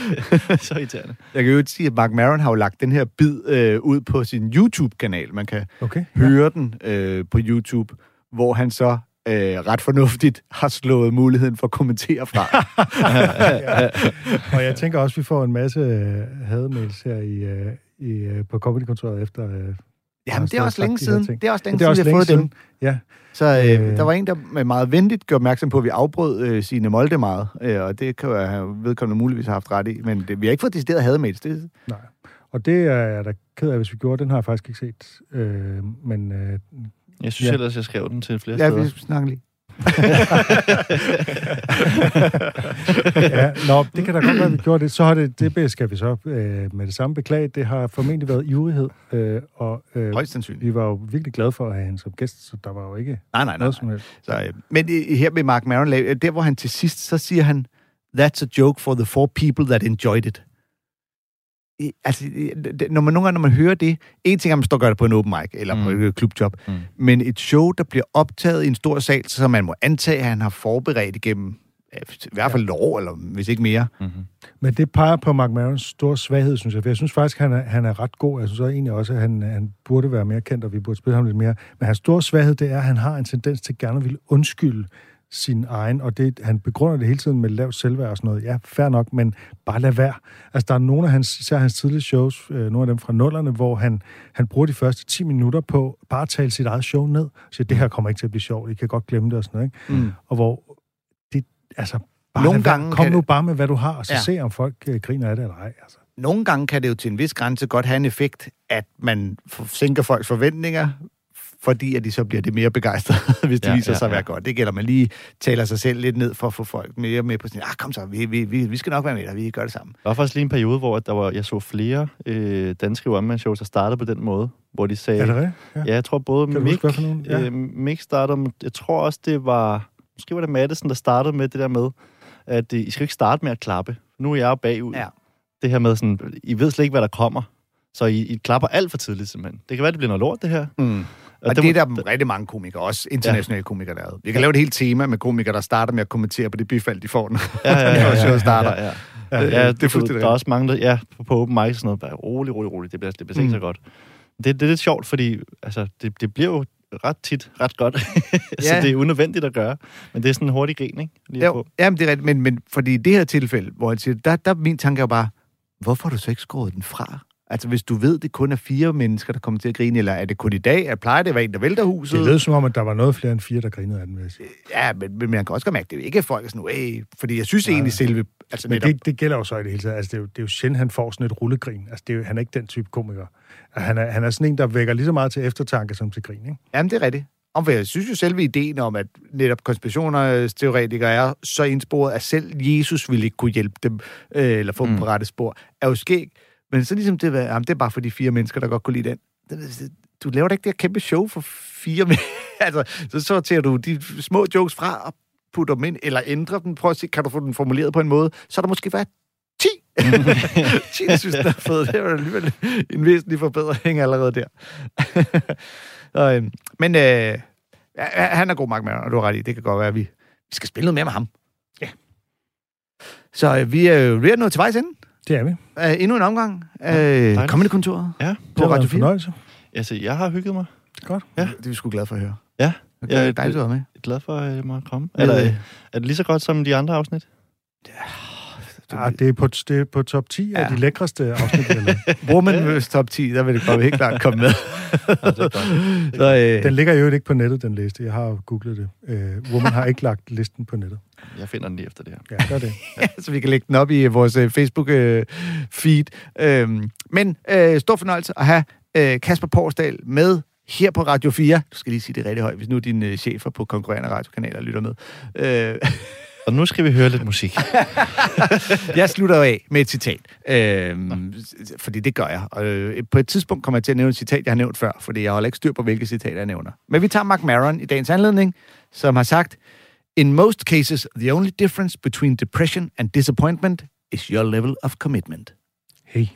så irriterende. Jeg kan jo ikke sige, at Mark Maron har jo lagt den her bid øh, ud på sin YouTube-kanal. Man kan Okay. høre den øh, på YouTube, hvor han så øh, ret fornuftigt har slået muligheden for at kommentere fra. Og jeg tænker også, at vi får en masse øh, hademails her i, øh, i, øh, på Comedy-kontoret efter... Øh, Jamen, det er også længe siden. Det er også længe også siden, vi har fået dem. siden. Ja, Så øh, Øh. der var en, der med meget venligt gjorde opmærksom på, at vi afbrød øh, sine Molde meget, øh, og det kan jo have vedkommende muligvis have haft ret i, men det, vi har ikke fået decideret hademails. Det, nej. Og det er jeg da ked af, hvis vi gjorde. Den har jeg faktisk ikke set. Øh, men øh, Jeg synes Ja. ja. ellers, jeg skrev den til flere ja, steder. vi snakker lige. ja, nå, det kan da godt være, at vi gjorde det. Så har det, det skal vi så øh, med det samme beklage. Det har formentlig været ivrighed, øh, og øh, Højst sandsynligt. vi var jo virkelig glade for at have hende som gæst, så der var jo ikke Nej, nej, nej. noget som helst. Så, øh, men øh, her med Mark Maron, lav- der hvor han til sidst, så siger han, that's a joke for the four people that enjoyed it. Altså, når man nogle gange, når man hører det, en ting er, at man står og gør det på en open mic, eller mm. på et øh, klubjob, mm. Men et show, der bliver optaget i en stor sal, så man må antage, at han har forberedt igennem i hvert fald et år, eller hvis ikke mere. Mm-hmm. Men det peger på Mark Marons store svaghed, synes jeg. For jeg synes faktisk, han er, han er ret god. Jeg synes også egentlig også, at han, han burde være mere kendt, og vi burde spille ham lidt mere. Men hans store svaghed, det er, at han har en tendens til gerne at ville undskylde sin egen, og det, han begrunder det hele tiden med lavt selvværd og sådan noget. Ja, fair nok, men bare lad være. Altså, der er nogle af hans, især hans tidlige shows, øh, nogle af dem fra nullerne, hvor han, han bruger de første 10 minutter på bare at tale sit eget show ned. Siger, det her kommer ikke til at blive sjovt, I kan godt glemme det og sådan noget. Ikke? Mm. Og hvor det, altså, bare Nogle gange kom nu det- bare med, hvad du har, og så Ja. se, om folk øh, griner af det eller ej. Altså. Nogle gange kan det jo til en vis grænse godt have en effekt, at man sænker folks forventninger, fordi at de så bliver det mere begejstrede, hvis det ja, Ja, viser ja, sig at være ja. godt. Det gælder, man lige taler sig selv lidt ned for at få folk mere med på sådan, ah, kom så, vi, vi, vi, vi skal nok være med dig, vi gør det sammen. Der var faktisk lige en periode, hvor der var, jeg så flere øh, danske one-man-shows, der startede på den måde, hvor de sagde... Er det rigtigt? Ja, jeg tror både Kan Mick, huske? Ja. øh, Mick startede, jeg tror også, det var, måske var det Madison, der startede med det der med, at øh, I skal ikke starte med at klappe. Nu er jeg bagud. Ja. Det her med sådan, I ved slet ikke, hvad der kommer. Så I, I klapper alt for tidligt, simpelthen. Det kan være, det bliver noget lort, det her. Mm. Og, og det, må- er der rigtig mange komikere, også internationale ja. komikere, der er. Vi kan lave et helt tema med komikere, der starter med at kommentere på det bifald, de får, når Ja, ja, ja, ja, starter. Ja, ja. Ja, ja, det er det er fuldstændig der er også mange, der, ja, på, på open mic og sådan noget, bare rolig, rolig, rolig, det bliver, det bliver mm. så godt. Det, det er lidt sjovt, fordi altså, det, det bliver jo ret tit ret godt, så Ja. det er unødvendigt at gøre, men det er sådan en hurtig grin, ikke? Lige Jo, jamen, det er rigtigt, men, men fordi i det her tilfælde, hvor han siger, der, der er min tanke er jo bare, hvorfor har du så ikke skåret den fra? Altså, hvis du ved, det kun er fire mennesker, der kommer til at grine, eller er det kun i dag? at plejer det at være en, der vælter huset? Det lød som om, at der var noget flere end fire, der grinede af den, vil jeg sige. Ja, men, men man kan også godt mærke, at det er ikke, folk er sådan, hey, fordi jeg synes egentlig selve... Altså, Men netop, det, det gælder jo så i det hele taget. Altså, det, er jo, det er jo sjældent, han får sådan et rullegrin. Altså, det er jo, han er ikke den type komiker. Altså, Han er, han er sådan en, der vækker lige så meget til eftertanke som til grin, ikke? Jamen, det er rigtigt. Om for jeg synes jo selve ideen om, at netop konspirationsteoretikere er så indsporet, at selv Jesus ville ikke kunne hjælpe dem, øh, eller få mm. dem på rette spor, er jo skæg. Men så ligesom det, jamen, det er bare for de fire mennesker, der godt kunne lide den. Det- Du laver da ikke det her kæmpe show for fire mennesker. altså, så sorterer du de små jokes fra og putter dem ind, eller ændrer dem. Prøv at se, kan du få den formuleret på en måde, så er der måske været 10. 10, jeg synes, det er fedt. Det var alligevel en væsentlig forbedring allerede der. så, øh, men øh, han er god, Mark Maron, og du har ret i. Det kan godt være, at vi, vi skal spille noget mere med ham. Ja. Så øh, vi er jo ved at nå til vejs ende. Det er vi. Uh, endnu en omgang. Uh, dejligt. Comedy-kontoret Ja, Det på har været Radio en 4. fornøjelse. altså, jeg har hygget mig. Godt. Ja. Det er vi sgu glade for at høre. Ja, Okay, Ja, ja, dejligt, du var med. jeg er glad for, at jeg må komme. Ja, Eller, ja. øh, er det lige så godt som de andre afsnit? Ja, det, er på, det er på top 10 af Ja. de lækreste afsnit, lavet. Woman vs. Top 10, der vil det komme helt klart komme med. så, øh, Den ligger jo ikke på nettet, den liste. Jeg har googlet det. Øh, Woman har ikke lagt listen på nettet. Jeg finder den lige efter det her. Ja, gør det. så vi kan lægge den op i vores øh, Facebook-feed. øhm, men øh, stor fornøjelse at have øh, Kasper Porsdal med her på Radio 4. Du skal lige sige det rigtig højt, hvis nu dine øh, chefer på konkurrerende radiokanaler lytter med. Øh, Og nu skal vi høre lidt musik. jeg slutter af med et citat, øhm, fordi det gør jeg. Og, øh, på et tidspunkt kommer jeg til at nævne et citat, jeg har nævnt før, fordi jeg holder ikke styr på, hvilke citater jeg nævner. Men vi tager Mark Maron i dagens anledning, som har sagt, In most cases, the only difference between depression and disappointment is your level of commitment. Hey.